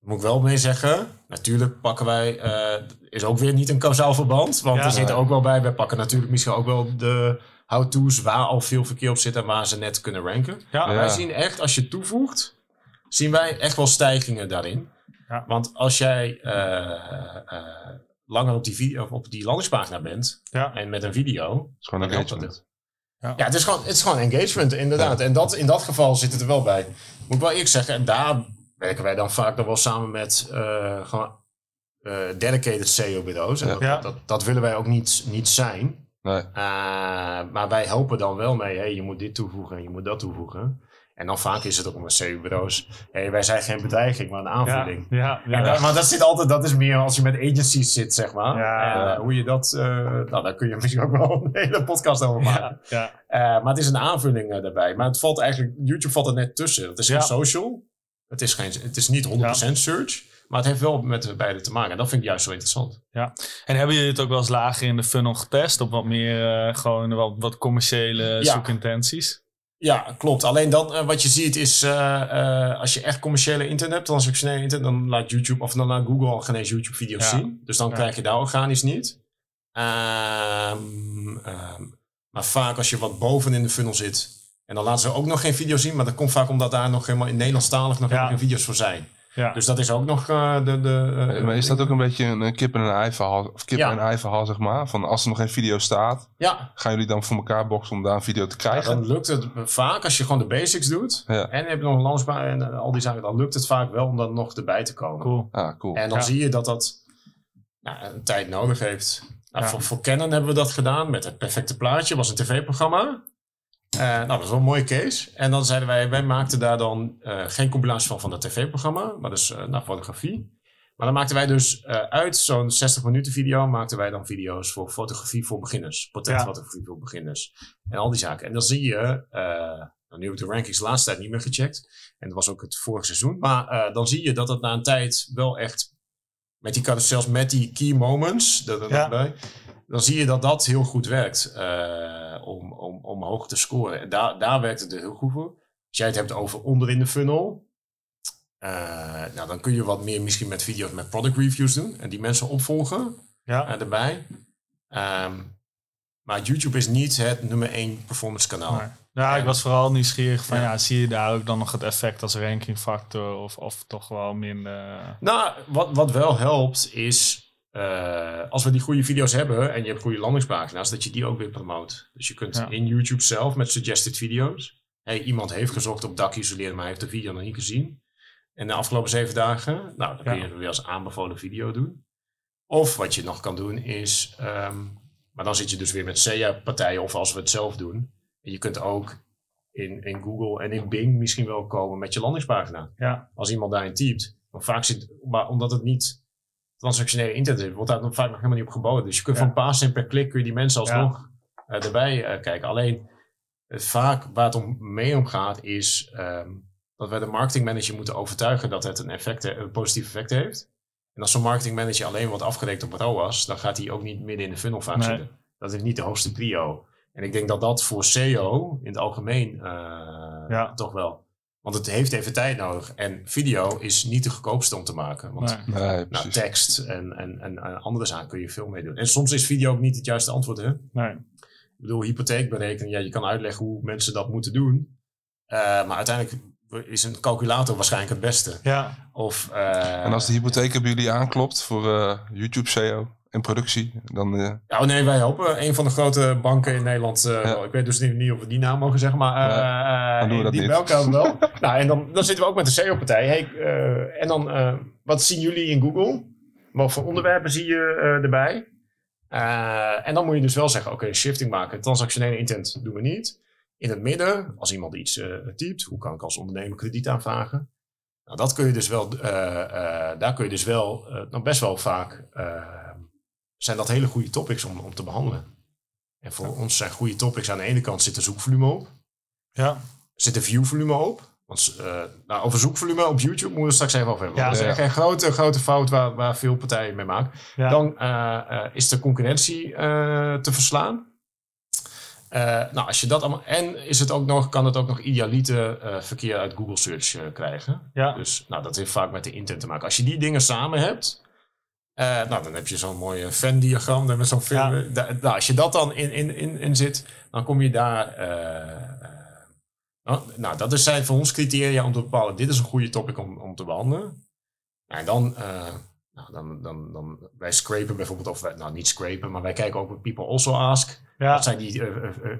Moet ik wel mee zeggen, natuurlijk pakken wij, eh is ook weer niet een kausaal verband, want Ja. er zit ook wel bij, wij pakken natuurlijk misschien ook wel de how-to's waar al veel verkeer op zit en waar ze net kunnen ranken. Ja. Maar wij zien echt, als je toevoegt, zien wij echt wel stijgingen daarin. Ja. Want als jij eh, eh, langer op die, video, op die landingspagina bent Ja. en met een video, Het is gewoon Dan helpt engagement. Ja, het is gewoon, het is gewoon engagement, inderdaad. En dat, in dat geval zit het er wel bij. Moet ik wel eerlijk zeggen, en daar werken wij dan vaak nog wel samen met eh, gewoon eh, dedicated SEO-bureaus. En dat, Ja. dat, dat willen wij ook niet, niet zijn. Nee. Eh, maar wij helpen dan wel mee, hey, je moet dit toevoegen en je moet dat toevoegen. En dan vaak is het ook met SEO-bureaus, hey, wij zijn geen bedreiging, maar een aanvulling. Ja, ja, Ja, dat- maar dat zit altijd, dat is meer als je met agencies zit, zeg maar. Ja. En, eh, hoe je dat, eh, nou, daar kun je misschien ook wel een hele podcast over maken. ja, ja. Eh, maar het is een aanvulling daarbij. Maar het valt eigenlijk, YouTube valt er net tussen. Het is Ja. geen social. Het is, geen, het is niet 100% search. Maar het heeft wel met de beide te maken. En dat vind ik juist zo interessant. En hebben jullie het ook wel eens lager in de funnel getest? Op wat meer gewoon wat, wat commerciële Ja. zoekintenties? Ja, klopt. Alleen dan, eh, wat je ziet is, eh, eh, als je echt commerciële internet hebt, transactionele internet, dan laat YouTube of dan laat Google al geen eens YouTube-video's Ja. zien. Dus dan Ja. krijg je daar organisch niet. Ehm, ehm, maar vaak als je wat boven in de funnel zit, en dan laten ze ook nog geen video zien, maar dat komt vaak omdat daar nog helemaal in Nederlandstalig nog Ja. geen video's voor zijn. Ja. Dus dat is ook nog eh, de... de eh, Maar is dat ook een beetje een, een kip en een ei verhaal, of kip Ja. en ei verhaal, zeg maar? Van als er nog geen video staat, Ja, gaan jullie dan voor elkaar boksen om daar een video te Ja, krijgen? dan lukt het vaak als je gewoon de basics doet. Ja. En heb je nog een landsbaan en eh, al die zaken. Dan lukt het vaak wel om dan nog erbij te komen. Cool. Ah, cool. En dan Ja. zie je dat dat nou, een tijd nodig heeft. Nou, Ja. voor, voor Canon hebben we dat gedaan met het perfecte plaatje. was een tv-programma. Eh, nou, dat was wel een mooie case. En dan zeiden wij, wij maakten daar dan eh, geen compilatie van van dat tv-programma. Maar dus eh nou, fotografie. Maar dan maakten wij dus uit zo'n 60 minuten video, maakten wij dan video's voor fotografie voor beginners. Portretfotografie voor beginners. En al die zaken. En dan zie je, nou, nu heb ik de rankings de laatste tijd niet meer gecheckt. En dat was ook het vorige seizoen. Maar dan zie je dat het na een tijd wel echt, met die carousels, met die key moments, dat, dat Ja. dan zie je dat dat heel goed werkt om, om, om hoog te scoren. En daar, daar werkt het er heel goed voor. Als jij het hebt over onderin de funnel, eh, nou, dan kun je wat meer misschien met video's met product reviews doen en die mensen opvolgen Ja. eh, erbij. Ehm, maar YouTube is niet het nummer 1 performance kanaal. Ja, ik was vooral nieuwsgierig van Ja. ja. zie je daar ook dan nog het effect als rankingfactor of, of toch wel minder... Nou, wat, wat wel helpt is, eh, als we die goede video's hebben en je hebt goede landingspagina's, dat je die ook weer promoot. Dus je kunt Ja. in YouTube zelf met suggested video's. Hey, iemand heeft gezocht op dak isoleren, maar hij heeft de video nog niet gezien. En de afgelopen zeven dagen, nou, dan kun je Ja. weer als aanbevolen video doen. Of wat je nog kan doen is, ehm, maar dan zit je dus weer met SEA-partijen of als we het zelf doen. En je kunt ook in, in Google en in Bing misschien wel komen met je landingspagina Ja, als iemand daarin typt. Want vaak zit, maar omdat het niet transactionele internet wordt daar nog vaak nog helemaal niet op geboden. Dus je kunt Ja. een paar cent per klik kun je die mensen alsnog eh, erbij eh, kijken. Alleen het vaak waar het om mee om gaat is ehm, dat wij de marketingmanager moeten overtuigen dat het een, effect, een positief effect heeft. En als zo'n marketingmanager alleen wordt afgerekend op ROAS, dan gaat hij ook niet midden in de funnel vaak Nee. zitten. Dat is niet de hoogste prio. En ik denk dat dat voor SEO in het algemeen eh, Ja. toch wel. Want het heeft even tijd nodig. En video is niet de goedkoopste om te maken. Want nee. Nee, nou, precies. tekst en, en, en, en andere zaken kun je veel mee doen. En soms is video ook niet het juiste antwoord. Hè? nee. Ik bedoel, hypotheek berekenen. Ja, je kan uitleggen hoe mensen dat moeten doen. Eh, maar uiteindelijk is een calculator waarschijnlijk het beste. Ja, Of, eh, En als de hypotheek bij jullie aanklopt voor eh, YouTube SEO en productie, dan eh, oh nee, wij helpen. Een van de grote banken in Nederland. eh, Ja. Ik weet dus niet, niet of we die naam mogen zeggen, maar eh, dan doen we dat die niet. melken we wel. nou, en dan, dan zitten we ook met de SEO-partij. Hey, en dan, wat zien jullie in Google? Wat voor onderwerpen zie je erbij? En dan moet je dus wel zeggen, oké, shifting maken. Transactionele intent doen we niet. In het midden, als iemand iets typt, hoe kan ik als ondernemer krediet aanvragen? Nou, dat kun je dus wel, daar kun je dus wel, nog best wel vaak, zijn dat hele goede topics om, om te behandelen. En voor ons zijn goede topics aan de ene kant zit er zoekvolume op, ja, zit er viewvolume op. Want eh, nou, over zoekvolume op YouTube moeten we straks even over hebben. Ja. dat is echt een grote, grote fout waar, waar veel partijen mee maken. ja. Dan eh, eh, is de concurrentie te verslaan. Nou, als je dat allemaal. En is het ook nog, kan het ook nog idealite verkeer uit Google Search krijgen. ja. Dus nou, dat heeft vaak met de intent te maken. Als je die dingen samen hebt, eh, nou, dan heb je zo'n mooie Venn-diagram met zo'n film. Ja. Da- nou, als je dat dan in, in, in, in zit, dan kom je daar. eh, eh, nou, nou, dat is zijn voor ons criteria om te bepalen. Dit is een goede topic om, om te behandelen. En dan, nou, dan, dan, dan, wij scrapen bijvoorbeeld, of wij, nou niet scrapen, maar wij kijken ook wat people also ask. ja. Wat zijn die,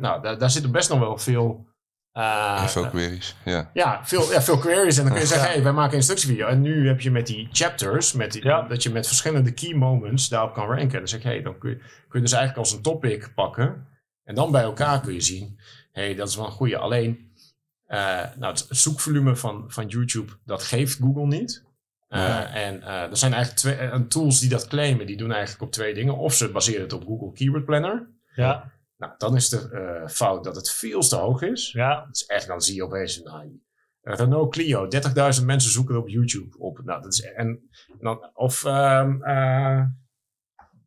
nou, daar, daar zitten best nog wel veel. Eh, info-queries. Ja. ja, veel, ja, veel queries. En dan kun je zeggen, Ja. hey, wij maken een instructievideo. En nu heb je met die chapters, met die, Ja. dat je met verschillende key moments daarop kan ranken. Dan zeg je, hey, dan kun je, kun je dus eigenlijk als een topic pakken. En dan bij elkaar kun je zien, hey, dat is wel een goede. Alleen, eh, nou, het zoekvolume van, van YouTube, dat geeft Google niet. Eh. En eh, er zijn eigenlijk twee tools die dat claimen. Die doen eigenlijk op twee dingen. Of ze baseren het op Google Keyword Planner. ja, Nou, dan is de eh, fout dat het veel te hoog is. ja, Dat is echt, dan zie je opeens, nou, Renault Clio, 30.000 mensen zoeken op YouTube op. Nou, dat is, en, en dan, of, ehm, eh,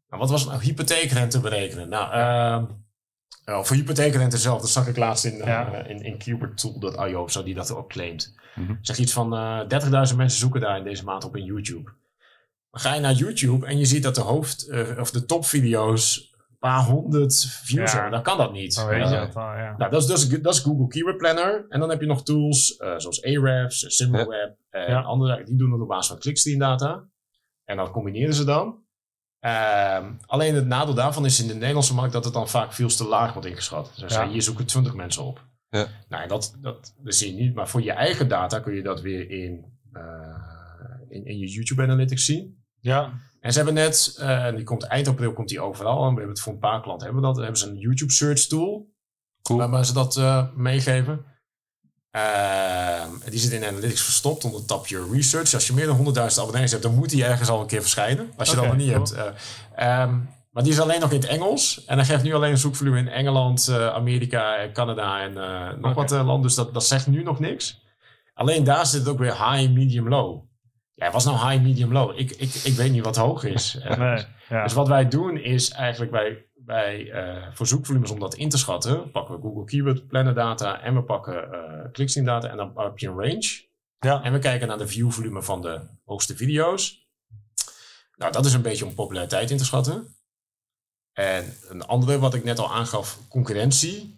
nou, wat was het nou, hypotheekrente berekenen? Nou, ehm uh, voor hypotheekrente zelf, dat zag ik laatst in, eh, Ja. in, in of zo, die dat ook claimt. Mhm. Zeg iets van eh 30.000 mensen zoeken daar in deze maand op in YouTube. Dan ga je naar YouTube en je ziet dat de hoofd, eh, of de topvideo's paar honderd views Ja. hebben. Dan kan dat niet. dan weet weet je. je dat ja. Nou, dat is, dat, is, dat is Google Keyword Planner. En dan heb je nog tools eh, zoals Ahrefs, Similarweb en Ja. andere. Die doen dat op basis van clickstream data. En dan combineren ze dan. Ehm, alleen het nadeel daarvan is in de Nederlandse markt dat het dan vaak veel te laag wordt ingeschat. Dus Ja. hier zoeken 20 mensen op. Ja. Nou, en dat, dat, dat zie je niet. Maar voor je eigen data kun je dat weer in, eh, in, in je YouTube Analytics zien. Ja, En ze hebben net, eh, en die komt eind april komt die overal. En we hebben het voor een paar klanten hebben we dat. Dan hebben ze een YouTube search tool. Cool. Waarbij ze dat eh, meegeven. Ehm, die zit in Analytics verstopt onder het tapje Research. Als je meer dan 100.000 abonnees hebt, dan moet die ergens al een keer verschijnen. Als je dat nog niet cool. hebt. Eh, ehm, maar die is alleen nog in het Engels. En hij geeft nu alleen een zoekvolume in Engeland, eh, Amerika, en Canada en eh, nog wat eh, landen. Dus dat, dat zegt nu nog niks. Alleen daar zit het ook weer high, medium, low. Ja, was nou high, medium, low? Ik, ik, ik weet niet wat hoog is. Eh, Nee, ja. dus wat wij doen is eigenlijk bij, bij eh, voor zoekvolumes om dat in te schatten, pakken we Google Keyword Planner data en we pakken eh clickstream data en dan heb je een range. Ja. En we kijken naar de viewvolume van de hoogste video's. Nou, dat is een beetje om populariteit in te schatten. En een andere wat ik net al aangaf, concurrentie.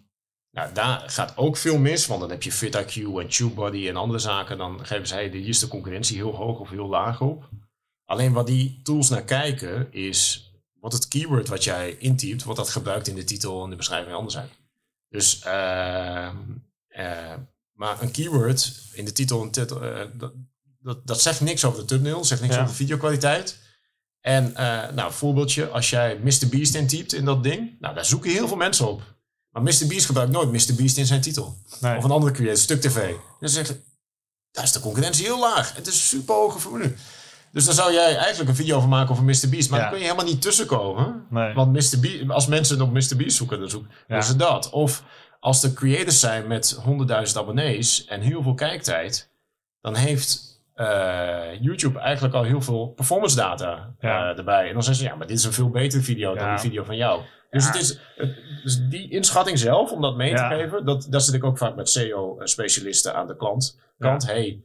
Nou, daar gaat ook veel mis, want dan heb je FitIQ en TubeBuddy en andere zaken. Dan geven is de concurrentie heel hoog of heel laag op. Alleen wat die tools naar kijken is, wat het keyword wat jij intypt, wordt dat gebruikt in de titel en de beschrijving anders zijn. Dus, ehm, eh, maar een keyword in de titel en titel, eh, dat, dat, dat zegt niks over de thumbnail, zegt niks Ja. over de videokwaliteit. En eh nou, voorbeeldje, als jij Mr. Beast intypt in dat ding, nou, daar zoeken heel veel mensen op. Maar Mr. Beast gebruikt nooit Mr. Beast in zijn titel. Nee. Of een andere creator, Stuk TV. Dan zeggen daar is de concurrentie heel laag. Het is super hoge formule. Dus dan zou jij eigenlijk een video over maken over Mr. Beast. Maar Ja. dan kun je helemaal niet tussenkomen. Nee. Want Mr. Beast, als mensen op Mr. Beast zoeken, dan zoeken Ja. ze dat. Of als er creators zijn met 100.000 abonnees en heel veel kijktijd, dan heeft eh, YouTube eigenlijk al heel veel performance data eh, erbij. En dan zeggen ze, ja, maar dit is een veel betere video dan die video van jou. Dus, het is, dus die inschatting zelf, om dat mee te geven, dat, dat zit ik ook vaak met SEO-specialisten aan de klant. Kant, hey,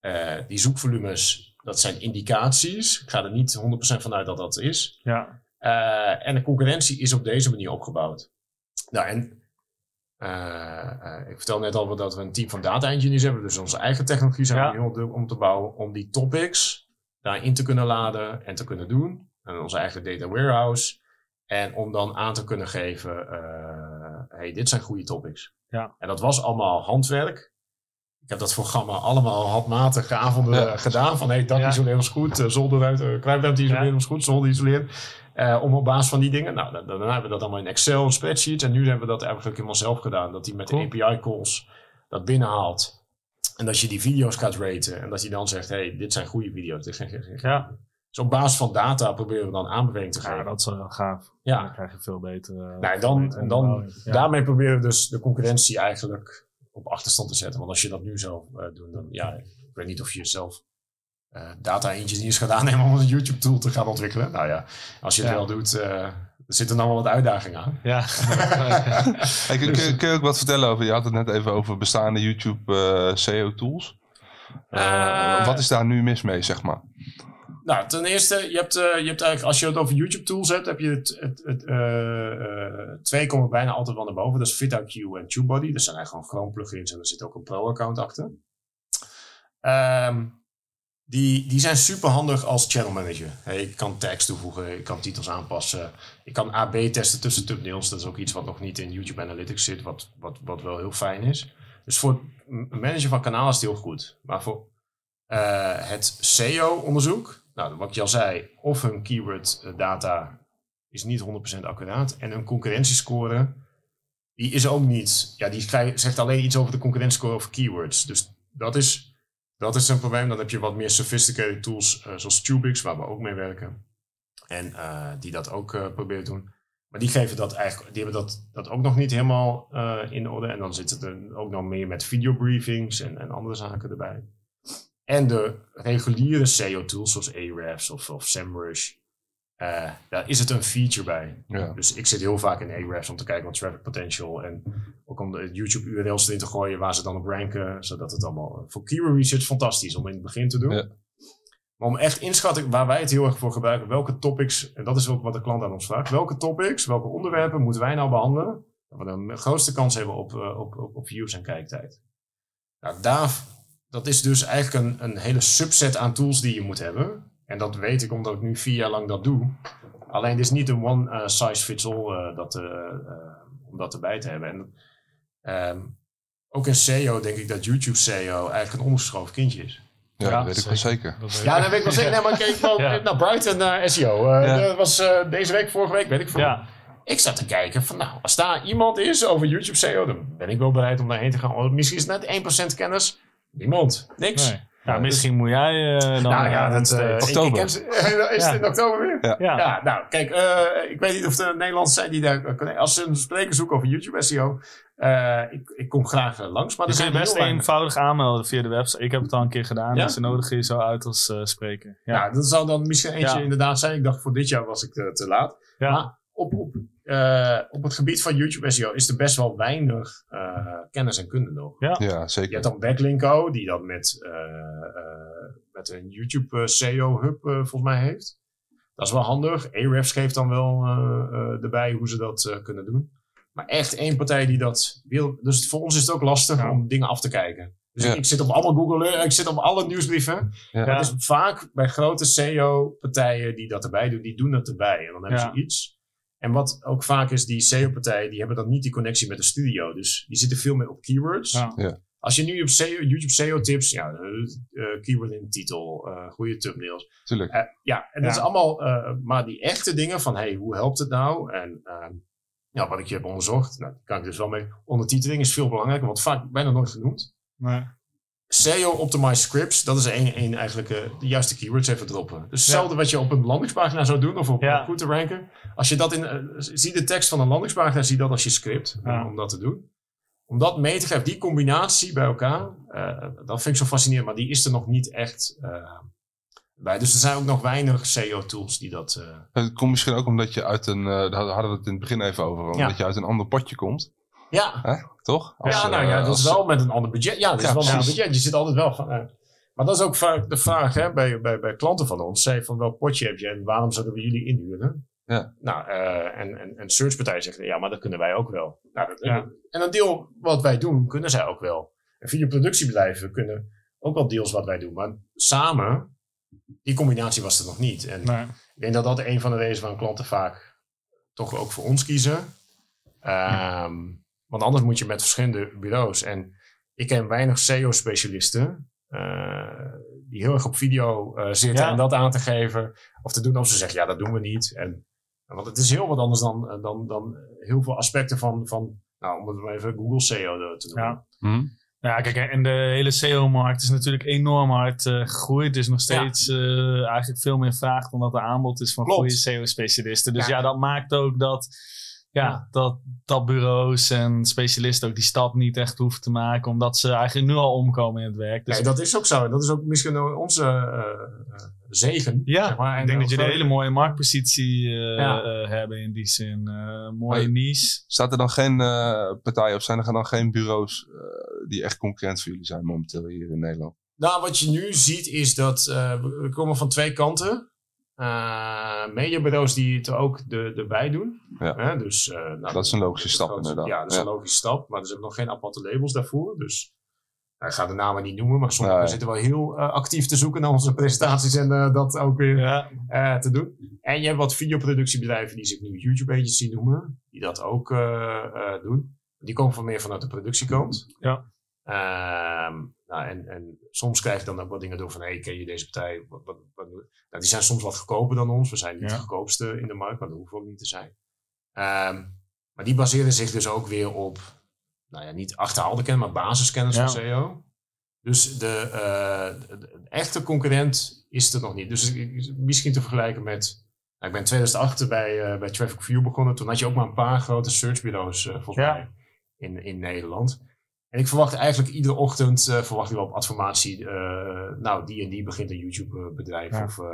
eh, die zoekvolumes, dat zijn indicaties. Ik ga er niet 100% vanuit dat dat is. Ja. Eh, en de concurrentie is op deze manier opgebouwd. Nou, en eh, eh, ik vertel net al dat we een team van data engineers hebben. Dus onze eigen technologie zijn Ja. we om te bouwen. Om die topics daarin te kunnen laden en te kunnen doen. En onze eigen data warehouse. En om dan aan te kunnen geven, eh, hey, dit zijn goede topics. Ja. En dat was allemaal handwerk. Ik heb dat voor Gamma allemaal handmatige avonden Ja. eh, gedaan. Van hey, dak Ja. isoleren is goed, uh, zolderruimte, kruipruimte isoleren Ja. is goed, zolder isoleren. Eh, om op basis van die dingen, nou, dan, dan hebben we dat allemaal in Excel, een spreadsheet. En nu hebben we dat eigenlijk helemaal zelf gedaan. Dat hij met Cool. de API calls dat binnenhaalt. En dat je die video's gaat raten. En dat hij dan zegt, hey, dit zijn goede video's. Dit zijn geen, geen- Ja. Dus op basis van data proberen we dan aanbeveling te ja, geven. dat is wel gaaf. Ja. Dan krijg je veel beter. eh, Nou, en dan, en dan. Ja. daarmee proberen we dus de concurrentie eigenlijk op achterstand te zetten. Want als je dat nu zou eh, doen, dan ja, ik weet niet of je zelf eh, data engineers gaat aannemen om een YouTube tool te gaan ontwikkelen. Nou ja, als je het Ja. wel doet, eh, er zitten dan wel wat uitdagingen aan. Ja. Hey, kun, kun- kun je ook wat vertellen over, je had het net even over bestaande YouTube eh, SEO tools. Eh, Eh, wat is daar nu mis mee, zeg maar? Nou, ten eerste, je hebt, eh, je hebt eigenlijk, als je het over YouTube tools hebt, heb je het, het, het, eh, twee komen bijna altijd wel naar boven. Dat is FitIQ en TubeBuddy. Dat zijn eigenlijk gewoon Chrome plugins en er zit ook een pro-account achter. Ehm, die, die zijn super handig als channel manager. Ik kan tags toevoegen, ik kan titels aanpassen. Ik kan AB testen tussen thumbnails. Dat is ook iets wat nog niet in YouTube Analytics zit, wat, wat, wat wel heel fijn is. Dus voor het managen van kanalen is het heel goed. Maar voor het SEO-onderzoek, nou, wat je al zei, of hun keyword eh, data is niet 100% accuraat. En hun concurrentiescore, die is ook niet, ja, die zegt alleen iets over de concurrentiescore over keywords. Dus dat is, dat is een probleem. Dan heb je wat meer sophisticated tools, eh, zoals Tubix, waar we ook mee werken. En eh, die dat ook proberen te doen. Maar die geven dat eigenlijk, die hebben dat, dat ook nog niet helemaal in orde. En dan zit er ook nog meer met videobriefings en, en andere zaken erbij. En de reguliere SEO-tools zoals Ahrefs of, of SEMrush, eh, daar is het een feature bij. Ja. Dus ik zit heel vaak in Ahrefs om te kijken wat traffic potential en ook om de YouTube URL's erin te gooien waar ze dan op ranken, zodat het allemaal voor keyword research fantastisch om in het begin te doen. Ja. Maar om echt inschatting, waar wij het heel erg voor gebruiken, welke topics, en dat is ook wat de klant aan ons vraagt, welke topics, welke onderwerpen moeten wij nou behandelen, dat we de grootste kans hebben op, eh, op, op, op views en kijktijd. Nou, daar, dat is dus eigenlijk een, een hele subset aan tools die je moet hebben. En dat weet ik omdat ik nu vier jaar lang dat doe. Alleen het is niet een one eh, size fits all eh, dat, eh, eh, om dat erbij te hebben. En, ehm, ook in SEO denk ik dat YouTube SEO eigenlijk een ondergeschoven kindje is. Ja, Ja, dat weet ik wel zeker. Ja, dat weet ik wel zeker. Nee, maar kijk wel Ja. naar Brighton uh, SEO. Eh, Ja. Dat was eh, deze week, vorige week, weet ik veel. Ja. ik zat te kijken van, nou, als daar iemand is over YouTube SEO, dan ben ik wel bereid om daarheen te gaan. Misschien is het net 1% kennis. Niemand. Niks. Nee. Ja, misschien moet jij eh, dan... Nou ja, eh, dat, ik- Oktober. Ik, is het in oktober weer? Ja. ja. Ja, nou, kijk, eh, ik weet niet of er Nederlanders zijn die daar. Als ze een spreker zoeken over YouTube SEO, eh, ik, ik kom graag langs. Maar Je kunt je best eenvoudig aanmelden via de website. Ik heb het al een keer gedaan. Ja? En ze nodigen je zo uit als spreker. Ja. Ja, dat zou dan misschien eentje Ja. inderdaad zijn. Ik dacht voor dit jaar was ik te, te laat. Ja. Maar op, op, eh, op het gebied van YouTube SEO is er best wel weinig eh, kennis en kunde nog. Ja, Je zeker. hebt dan Backlinko, die dat met, eh, eh, met een YouTube SEO hub eh, volgens mij heeft. Dat is wel handig. Ahrefs geeft dan wel eh, eh, erbij hoe ze dat eh, kunnen doen. Maar echt één partij die dat wil. Dus voor ons is het ook lastig Ja. om dingen af te kijken. Dus Ja. ik zit op allemaal Google, ik zit op alle nieuwsbrieven. Ja. Maar het is vaak bij grote SEO-partijen die dat erbij doen, die doen dat erbij. En dan hebben Ja. ze iets. En wat ook vaak is, die SEO-partijen, die hebben dan niet die connectie met de studio. Dus die zitten veel meer op keywords. Ja. Als je nu op SEO, YouTube SEO-tips, ja, eh, keyword in de titel, eh, goede thumbnails. Tuurlijk. Eh, ja, en dat Ja. is allemaal, eh, maar die echte dingen van, hey, hoe helpt het nou? En ehm, ja, wat ik je heb onderzocht, nou, daar kan ik dus wel mee. Ondertiteling is veel belangrijker, wordt vaak bijna nooit genoemd. Nee. SEO Optimized Scripts, dat is één, één eigenlijk eh, de juiste keywords even droppen. Dus hetzelfde wat je op een landingspagina zou doen of op Ja. een goed te ranken. Als je dat in, eh, zie de tekst van een landingspagina, zie dat als je script om- Ja. om dat te doen. Om dat mee te geven, die combinatie bij elkaar, eh, dat vind ik zo fascinerend, maar die is er nog niet echt eh, bij. Dus er zijn ook nog weinig SEO-tools die dat. eh, Het komt misschien ook omdat je uit een, eh, daar hadden we het in het begin even over, omdat je uit een ander potje komt, ja, toch? Als, ja, nou eh, ja, dat als- is wel met een ander budget. Ja, dat is wel een ander budget. Je zit altijd wel van. eh, maar dat is ook vaak de vraag hè, bij, bij, bij klanten van ons. Zeg van welk potje heb je en waarom zouden we jullie inhuren? Ja. Nou, eh, en, en, en searchpartijen zeggen ja, maar dat kunnen wij ook wel. Nou, dat, Ja. En een deel wat wij doen, kunnen zij ook wel. En videoproductiebedrijven kunnen ook wel deels wat wij doen. Maar samen, die combinatie was er nog niet. En Nee. ik denk dat dat een van de redenen waarom klanten vaak toch ook voor ons kiezen. Ehm, Want anders moet je met verschillende bureaus. En ik ken weinig SEO-specialisten eh, die heel erg op video eh, zitten Ja. en dat aan te geven of te doen. Of ze zeggen, ja, dat doen we niet. En, want het is heel wat anders dan, eh, dan, dan heel veel aspecten van, van nou, om het maar even Google SEO te noemen. Ja. Hm? Ja, kijk, en de hele SEO-markt is natuurlijk enorm hard eh, gegroeid. Het is nog steeds eh, eigenlijk veel meer vraag dan dat er aanbod is van Klopt. goede SEO-specialisten. Dus Ja. ja. dat maakt ook dat, ja, Ja. Dat, dat bureaus en specialisten ook die stap niet echt hoeven te maken, omdat ze eigenlijk nu al omkomen in het werk. Dus Nee, dat is ook zo. Dat is ook misschien onze eh, eh, zegen. ja, zeg maar. En ik denk dat jullie een hele mooie marktpositie eh, Ja. eh, hebben in die zin. Eh, mooie Hey. niche. Staat er dan geen eh partij of zijn er dan geen bureaus eh, die echt concurrent voor jullie zijn momenteel hier in Nederland? Nou, wat je nu ziet is dat eh, we komen van twee kanten. Eh mediabureaus die het ook de, erbij doen. Ja. Hè, dus, eh, nou, Dat is een logische stap grootste- inderdaad. Ja, dat is Ja. een logische stap. Maar er zijn nog geen aparte labels daarvoor. Dus nou, ik ga de namen niet noemen. Maar sommigen Nee. zitten wel heel eh, actief te zoeken naar onze presentaties. En eh, dat ook weer Ja, eh, te doen. En je hebt wat videoproductiebedrijven die zich nu YouTube agency noemen. Die dat ook eh, eh, doen. Die komen van meer vanuit de productiekant. Ja. Ehm, nou, en, en soms krijg je dan ook wat dingen door van, hey, ken je deze partij? Wat, wat, wat, nou, die zijn soms wat goedkoper dan ons. We zijn niet Ja. de goedkoopste in de markt, maar dat hoeven we ook niet te zijn. Ehm, maar die baseren zich dus ook weer op, nou ja, niet achterhaalde kennis, maar basiskennis Ja. van SEO. Dus de, eh, de- de echte concurrent is er nog niet. Dus misschien te vergelijken met. nou, ik ben in 2008 bij, eh, bij Traffic View begonnen. Toen had je ook maar een paar grote searchbureaus eh, volgens Ja. mij in, in Nederland. En ik verwacht eigenlijk iedere ochtend uh, verwacht ik wel op adformatie. Uh, nou, die en die begint een YouTube bedrijf. Ja. Of, uh,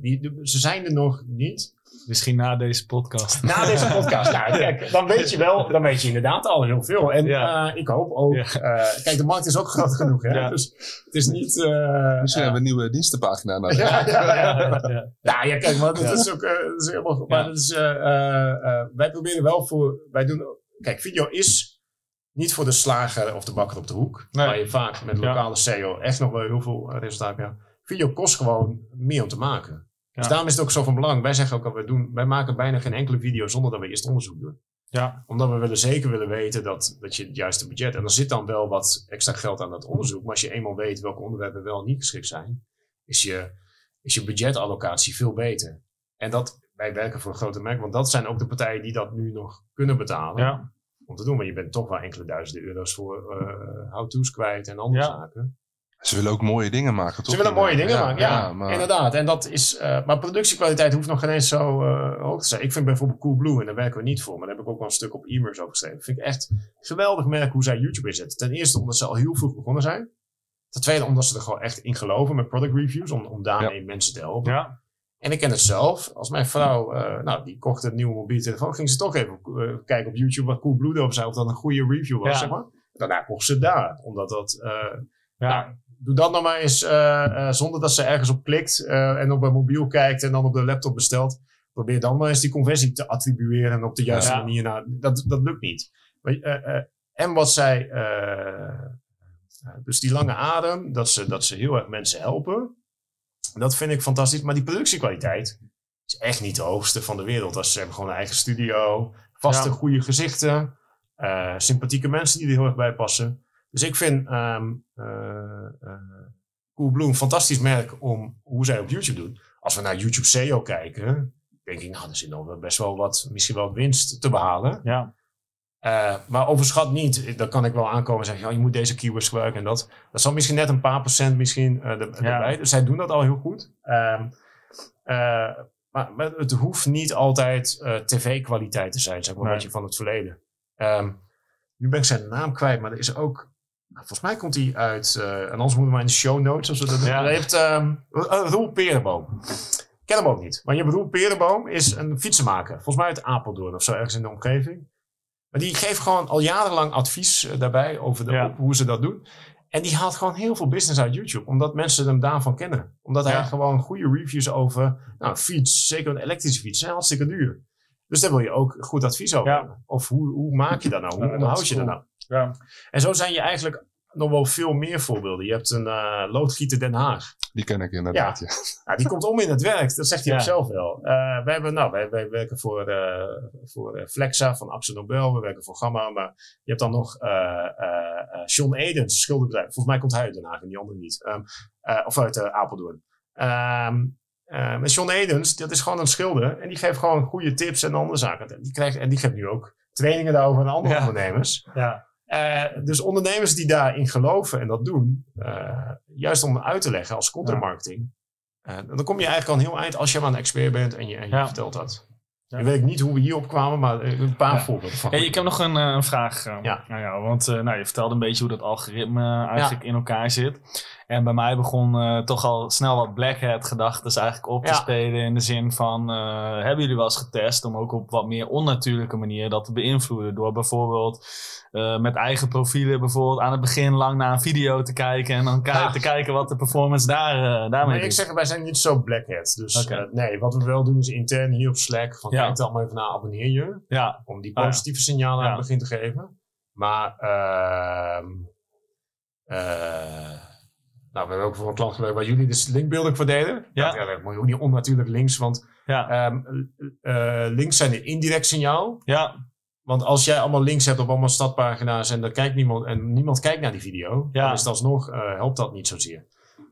die, ze zijn er nog niet. misschien na deze podcast. Na deze podcast. nou, kijk, dan weet je wel, dan weet je inderdaad al heel veel. En Ja. uh, ik hoop ook. Ja. Uh, kijk, de markt is ook groot genoeg. Hè? Ja. Dus het is niet. Uh, Misschien hebben we een nieuwe dienstenpagina nodig. ja, ja, ja. ja, ja. Nou ja, kijk, maar dat is ook uh, dat is helemaal. Maar dat is, uh, uh, wij proberen wel voor. Wij doen. Kijk, video is niet voor de slager of de bakker op de hoek. Nee. Waar je vaak met lokale SEO echt nog wel heel veel uh, resultaat hebt. Video kost gewoon meer om te maken. Dus daarom is het ook zo van belang. Wij zeggen ook al, wij, doen, wij maken bijna geen enkele video zonder dat we eerst onderzoek doen. Ja. Omdat we willen zeker willen weten dat, dat je het juiste budget. En er zit dan wel wat extra geld aan dat onderzoek. Maar als je eenmaal weet welke onderwerpen wel niet geschikt zijn, is je, is je budgetallocatie veel beter. En dat wij werken voor een grote merk, want dat zijn ook de partijen die dat nu nog kunnen betalen. Ja. Om te doen, maar je bent toch wel enkele duizenden euro's voor eh how-to's kwijt en andere Ja. zaken. Ze willen ook mooie dingen maken, toch? Ze willen mooie dingen Ja, maken, ja, maar- inderdaad. En dat is, eh, maar productiekwaliteit hoeft nog geen eens zo eh, hoog te zijn. Ik vind bijvoorbeeld Coolblue, en daar werken we niet voor, maar daar heb ik ook wel een stuk op e-mails over geschreven. Vind ik echt geweldig merk hoe zij YouTube inzetten. Ten eerste omdat ze al heel vroeg begonnen zijn. Ten tweede omdat ze er gewoon echt in geloven met product reviews, om, om daarmee mensen te helpen. Ja. En ik ken het zelf. Als mijn vrouw, eh, nou, die kocht een nieuwe mobiele telefoon, ging ze toch even eh, kijken op YouTube wat Coolblue erover zei, of dat een goede review was, Ja. zeg maar. Daarna kocht ze daar, omdat dat... eh, Ja. nou, doe dat nou maar eens zonder dat ze ergens op klikt en op een mobiel kijkt en dan op de laptop bestelt. Probeer dan maar eens die conversie te attribueren en op de juiste Ja. manier. Nou, dat, dat lukt niet. Maar, en wat zij, dus die lange adem, dat ze, dat ze heel erg mensen helpen. Dat vind ik fantastisch. Maar die productiekwaliteit is echt niet de hoogste van de wereld. Als ze hebben gewoon een eigen studio, vaste Ja. goede gezichten, eh, sympathieke mensen die er heel erg bij passen. Dus ik vind ehm eh, eh, Coolblue een fantastisch merk om hoe zij op YouTube doen. Als we naar YouTube SEO kijken, denk ik, nou, er zit nog wel best wel wat, misschien wel winst te behalen. Ja. Eh, maar overschat niet, dan kan ik wel aankomen en zeggen, ja, je moet deze keywords gebruiken en dat. Dat zal misschien net een paar procent misschien eh, er- Ja. erbij. Dus zij doen dat al heel goed. Ehm, eh, maar, maar het hoeft niet altijd tv-kwaliteit te zijn, zeg maar, Nee. wat je van het verleden. Ehm, nu ben ik zijn naam kwijt, maar er is ook... nou, Volgens mij komt hij uit, en anders moeten we maar in de show notes, of zo. Dat, Ja. Hij heeft ehm uh, Roel Perenboom. Ik ken hem ook niet. Maar je Roel Perenboom is een fietsenmaker. Volgens mij uit Apeldoorn of zo, ergens in de omgeving. Maar die geeft gewoon al jarenlang advies eh, daarbij over de, Ja. hoe ze dat doen. En die haalt gewoon heel veel business uit YouTube. Omdat mensen hem daarvan kennen. Omdat hij Ja. gewoon goede reviews over nou, fiets, zeker een elektrische fiets, zijn hartstikke duur. Dus daar wil je ook goed advies over Ja. hebben. Of hoe, hoe maak je dat nou? Hoe onderhoud is je dat nou? Ja. En zo zijn je eigenlijk nog wel veel meer voorbeelden. Je hebt een eh, loodgieter Den Haag. Die ken ik inderdaad, ja. Ja, die komt om in het werk, dat zegt hij Ja. ook zelf wel. Eh, wij, hebben, nou, wij, wij werken voor, eh, voor Flexa van Axel Nobel, we werken voor Gamma, maar je hebt dan nog eh eh, eh, John Edens, schilderbedrijf. Volgens mij komt hij uit Den Haag en die andere niet. Ehm, eh, of uit Apeldoorn. Ehm eh, met John Edens, dat is gewoon een schilder en die geeft gewoon goede tips en andere zaken. Die krijgt, en die geeft nu ook trainingen daarover aan andere Ja. ondernemers. Ja. Eh, dus ondernemers die daarin geloven en dat doen, eh, juist om uit te leggen als content marketing, eh, dan kom je eigenlijk al een heel eind als je maar een expert bent en je, en je Ja. vertelt dat. Ja. Ik weet niet hoe we hierop kwamen, maar een paar Ja. voorbeelden van. Hey, ik heb nog een, een vraag. Ja. aan jou, want nou, je vertelde een beetje hoe dat algoritme eigenlijk in elkaar zit. En bij mij begon toch al snel wat black hat gedachten eigenlijk op te Ja. spelen. In de zin van, hebben jullie wel eens getest om ook op wat meer onnatuurlijke manier dat te beïnvloeden? Door bijvoorbeeld eh, met eigen profielen bijvoorbeeld aan het begin lang naar een video te kijken. En dan Ja. te kijken wat de performance daar, eh, daarmee Nee, ik zeg, wij zijn niet zo black hat. Dus eh, nee, wat we wel doen is intern hier op Slack, van Ja. kijk er allemaal even naar, abonneer je. Ja, Om die ja. positieve signalen aan het begin te geven. Maar, ehm eh, nou, we hebben ook voor een klant gewerkt waar jullie dus linkbuilding voor deden. Ja. Nou, ja, dat moet je ook niet onnatuurlijk links, want ja, Ehm, eh, links zijn een indirect signaal. ja, Want als jij allemaal links hebt op allemaal stadpagina's en, dan kijkt niemand, en niemand kijkt naar die video, Ja. dan is het alsnog, eh, helpt dat niet zozeer.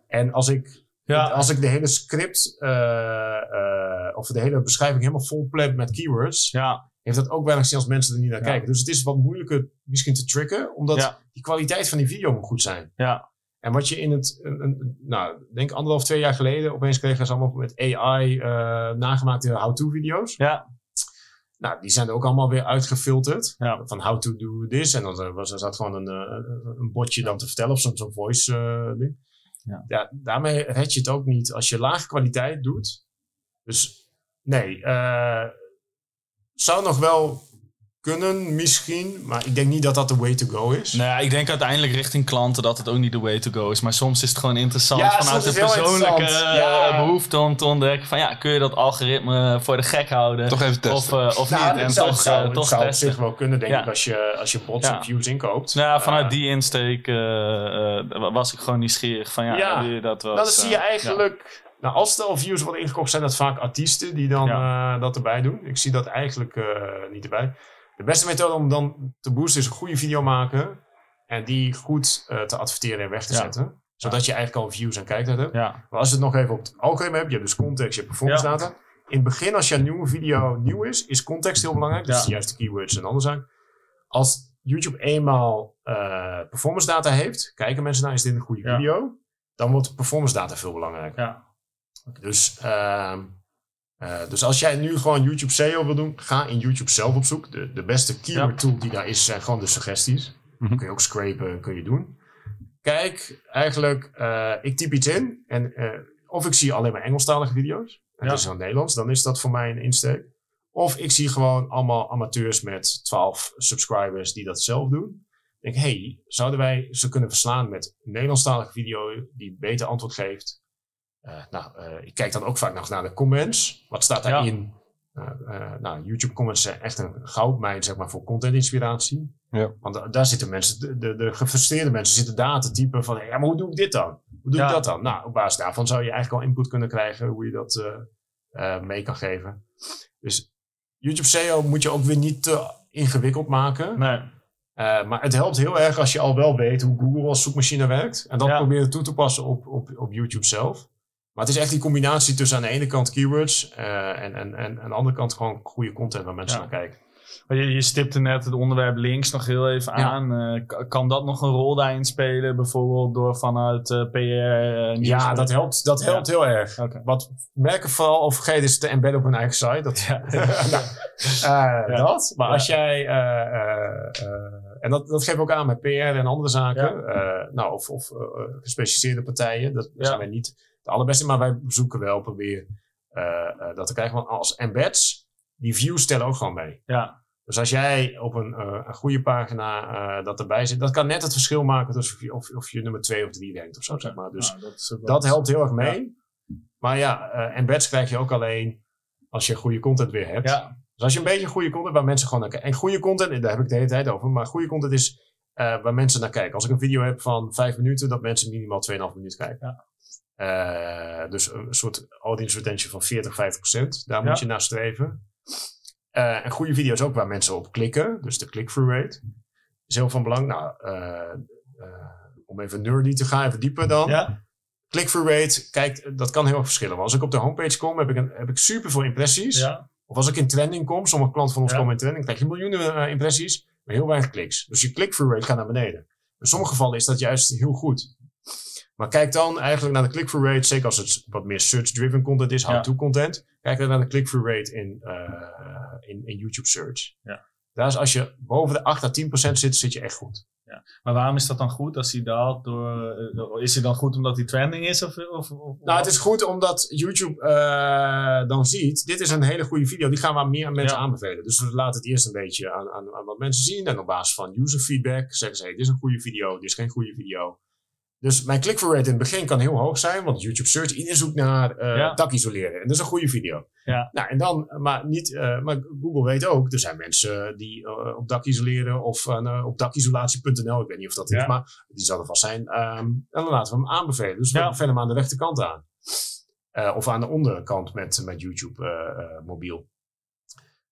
En als ik, ja, als ik de hele script eh, eh, of de hele beschrijving helemaal vol plan met keywords, ja, heeft dat ook weinig zin als mensen er niet naar Ja. kijken. Dus het is wat moeilijker misschien te tricken, omdat die kwaliteit van die video moet goed zijn. ja, En wat je in het, een, een- nou, denk anderhalf, twee jaar geleden, opeens kregen ze allemaal met AI nagemaakte how-to video's. ja, Nou, die zijn er ook allemaal weer uitgefilterd. Ja. Van how to do this. En dan eh, was er zat gewoon een, eh, een botje dan te vertellen of zo'n voice eh, ding. Ja. daarmee red je het ook niet als je lage kwaliteit doet. Dus nee, eh, zou nog wel kunnen misschien. Maar ik denk niet dat dat de way to go is. Nou ja, ik denk uiteindelijk richting klanten dat het ook niet de way to go is. Maar soms is het gewoon interessant Ja, vanuit de persoonlijke eh, Ja. behoefte om te ontdekken van ja, kun je dat algoritme voor de gek houden? Toch even of, testen. eh, of Nou, niet? En zou, toch, het zou, eh, het toch zou op zich wel kunnen, denk Ja. ik, als je, als je bots Ja. en views inkoopt. Nou ja, vanuit die insteek was ik gewoon nieuwsgierig van ja, jullie dat wel Nou, dat zie je eigenlijk. Nou, als er al views worden ingekocht, zijn dat vaak artiesten die dan eh, dat erbij doen. Ik zie dat eigenlijk eh, niet erbij. De beste methode om dan te boosten is een goede video maken. En die goed eh, te adverteren en weg te Ja. zetten. Zodat je eigenlijk al views en kijktijd hebt. Ja, Maar als je het nog even op het algoritme hebt, je hebt dus context, je hebt performance data. in het begin, als je een nieuwe video nieuw is, is context heel belangrijk. Dus de juiste keywords en andere zaken. Als YouTube eenmaal eh, performance data heeft, kijken mensen naar, is dit een goede video? Dan wordt performance data veel belangrijker. Ja. Dus, ehm, eh, dus als jij nu gewoon YouTube SEO wil doen, ga in YouTube zelf op zoek. De, de beste keyword tool die daar is, zijn gewoon de suggesties. Mhm. Kun je ook scrapen, kun je doen. Kijk, eigenlijk, eh, ik typ iets in en eh, of ik zie alleen maar Engelstalige video's. En Ja. dat is dan Nederlands, dan is dat voor mij een insteek. Of ik zie gewoon allemaal amateurs met 12 subscribers die dat zelf doen. Ik denk, hey, zouden wij ze kunnen verslaan met een Nederlandstalige video die beter antwoord geeft? Eh, nou, eh, ik kijk dan ook vaak nog naar de comments. Wat staat daarin? Eh, eh, nou, YouTube comments zijn echt een goudmijn zeg maar, voor content inspiratie. Ja. Want da- daar zitten mensen, de, de, de gefrustreerde mensen zitten daar te typen van, ja, maar hoe doe ik dit dan? Hoe doe Ja. ik dat dan? Nou, op basis daarvan zou je eigenlijk al input kunnen krijgen hoe je dat eh, eh, mee kan geven. Dus YouTube SEO moet je ook weer niet te ingewikkeld maken. Nee. Eh, maar het helpt heel erg als je al wel weet hoe Google als zoekmachine werkt. En dat Ja. proberen toe te passen op, op, op YouTube zelf. Maar het is echt die combinatie tussen aan de ene kant keywords eh, en, en, en aan de andere kant gewoon goede content waar mensen Ja. naar kijken. Je, je stipte net het onderwerp links nog heel even aan. Eh, kan dat nog een rol daarin spelen? Bijvoorbeeld door vanuit eh, PR... Ja, dat helpt, dat Ja. helpt heel erg. Oké. Wat merken vooral of vergeten is te embedden op hun eigen site. Dat, Ja. Nou, dat. Maar als jij, en dat, dat geef ik ook aan met PR en andere zaken, nou, of, of gespecialiseerde partijen, dat zijn wij niet de allerbeste, maar wij zoeken wel, proberen eh, eh, dat te krijgen. Want als embeds, die views tellen ook gewoon mee. Ja, Dus als jij op een, eh, een goede pagina dat erbij zit, dat kan net het verschil maken tussen of je, of, of je nummer twee of drie rankt of zo, zeg maar. Dus nou, dat, dat helpt heel erg mee. Maar ja, embeds krijg je ook alleen als je goede content weer hebt. Ja, Dus als je een beetje goede content waar mensen gewoon naar kijken. En goede content, daar heb ik de hele tijd over. Maar goede content is waar mensen naar kijken. Als ik een video heb van vijf minuten, dat mensen minimaal 2,5 minuten kijken. Eh, dus een soort audience retention van 40, 50 procent. Daar Ja. moet je naar streven. Eh, en goede video's ook waar mensen op klikken. Dus de click-through rate is heel van belang. Nou, eh, om even nerdy te gaan, even dieper dan. ja, Click-through rate, kijk, dat kan heel erg verschillen. Want als ik op de homepage kom, heb ik, een, heb ik super veel impressies. ja, Of als ik in trending kom, sommige klanten van ons komen in trending, krijg je miljoenen impressies, maar heel weinig kliks. Dus je click-through rate gaat naar beneden. In sommige gevallen is dat juist heel goed. Maar kijk dan eigenlijk naar de click-through rate, zeker als het wat meer search-driven content is, how-to content. Kijk dan naar de click-through rate in, eh, in, in YouTube search. Ja. Daar is als je boven de 8 à 10 procent zit, zit je echt goed. maar waarom is dat dan goed als hij daalt? Door, eh, is hij dan goed omdat hij trending is? Of, of, of- Nou, het is goed omdat YouTube eh, dan ziet, dit is een hele goede video, die gaan we aan meer mensen Ja. aanbevelen. Dus we laten het eerst een beetje aan, aan, aan wat mensen zien. En op basis van user feedback zeggen ze, hey, dit is een goede video, dit is geen goede video. Dus mijn click-through rate in het begin kan heel hoog zijn, want YouTube Search, iedereen zoekt naar Ja. dak isoleren. En dat is een goede video. Ja. Nou, en dan, maar, niet, eh, maar Google weet ook, er zijn mensen die eh, op dak isoleren of op dakisolatie.nl, ik weet niet of dat is, maar die zal er vast zijn. Ehm, en dan laten we hem aanbevelen. Dus we bevelen hem aan de rechterkant aan. Of aan de onderkant met, met YouTube mobiel.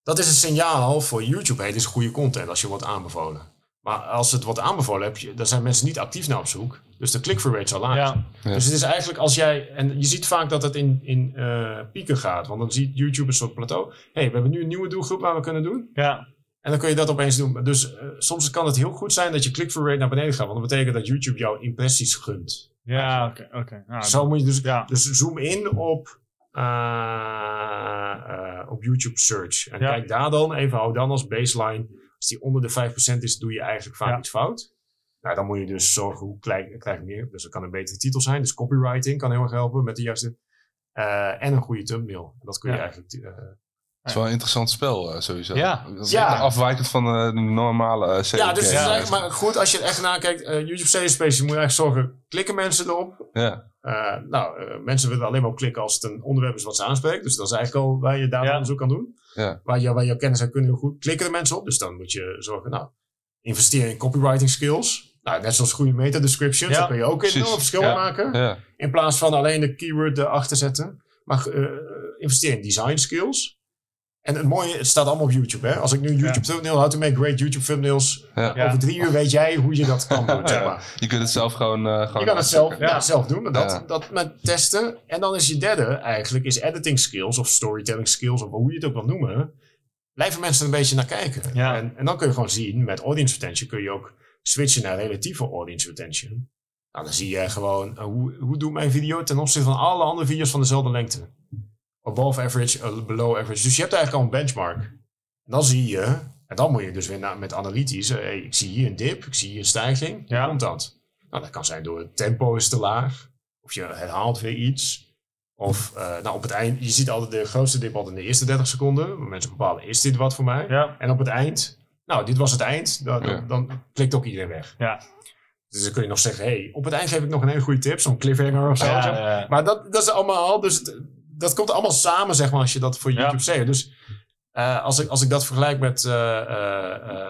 Dat is een signaal voor YouTube. Hey, dit is goede content als je wordt aanbevolen. Maar als het wordt aanbevolen, heb je, dan zijn mensen niet actief naar op zoek. Dus de click-through rate zal laag zijn. ja, Ja. Dus het is eigenlijk als jij... En je ziet vaak dat het in, in eh, pieken gaat. Want dan ziet YouTube een soort plateau. hey, we hebben nu een nieuwe doelgroep waar we kunnen doen. ja, En dan kun je dat opeens doen. Dus eh, soms kan het heel goed zijn dat je click-through rate naar beneden gaat. Want dat betekent dat YouTube jouw impressies gunt. ja, oké, oké. Nou, Zo moet je dus... ja, Dus zoom in op, eh, eh, op YouTube search. En Ja. kijk daar dan even, hou dan als baseline. Als die onder de 5% is, doe je eigenlijk vaak Ja. iets fout. Nou, dan moet je dus zorgen hoe klein krijg je meer. Dus dat kan een betere titel zijn. Dus copywriting kan heel erg helpen met de juiste. eh, en een goede thumbnail. Dat kun je Ja. eigenlijk. eh, Het is wel een interessant spel eh, sowieso. Ja. Dat is Ja. echt Afwijkend van eh, de normale uh, ja, dus eigenlijk- maar goed, als je het echt nakijkt, eh YouTube Sales Space, moet je eigenlijk zorgen, klikken mensen erop? Ja, Eh, nou, eh, mensen willen alleen maar op klikken als het een onderwerp is wat ze aanspreekt. Dus dat is eigenlijk al waar je daar Ja. onderzoek kan doen. Ja. Waar, jouw kennis en kunnen goed. Klikken de mensen op. Dus dan moet je zorgen, nou, investeren in copywriting skills. Nou, net zoals goede meta descriptions. Ja, Daar kun je ook enorm verschil Ja. in maken. ja. In plaats van alleen de keyword erachter zetten. Maar eh investeer in design skills. En het mooie, het staat allemaal op YouTube. Hè? Als ik nu een YouTube thumbnail, how to make great YouTube thumbnails. Ja. Ja. Over drie uur weet jij hoe je dat kan doen, zeg maar. Je kunt het zelf gewoon, eh gewoon Je kan het zelf, ja, zelf doen, dat, Ja. dat met testen. En dan is je derde eigenlijk is editing skills of storytelling skills of hoe je het ook wil noemen. Blijven mensen er een beetje naar kijken. Ja. En, en dan kun je gewoon zien, met audience retention kun je ook switchen naar relatieve audience retention. Nou, dan zie je gewoon, eh, hoe, hoe doet mijn video ten opzichte van alle andere video's van dezelfde lengte? Above average, eh, below average. Dus je hebt eigenlijk al een benchmark. En dan zie je, en dan moet je dus weer naar, met analytisch, eh, hey, ik zie hier een dip, ik zie hier een stijging. Ja. Hoe komt dat? Nou, dat kan zijn door het tempo is te laag, of je herhaalt weer iets. Of uh, nou, op het eind, je ziet altijd de grootste dip altijd in de eerste 30 seconden. Mensen bepalen, is dit wat voor mij? Ja. En op het eind, nou, dit was het eind. Dan, Ja. dan klikt ook iedereen weg. Ja. Dus dan kun je nog zeggen, hey, op het eind geef ik nog een hele goede tip. Zo'n cliffhanger of zo. Ja, Zo. ja. Maar dat, dat is allemaal, dus het- dat komt allemaal samen, zeg maar, als je dat voor Ja. YouTube zegt. Dus eh, als, ik, als ik dat vergelijk met, eh eh eh,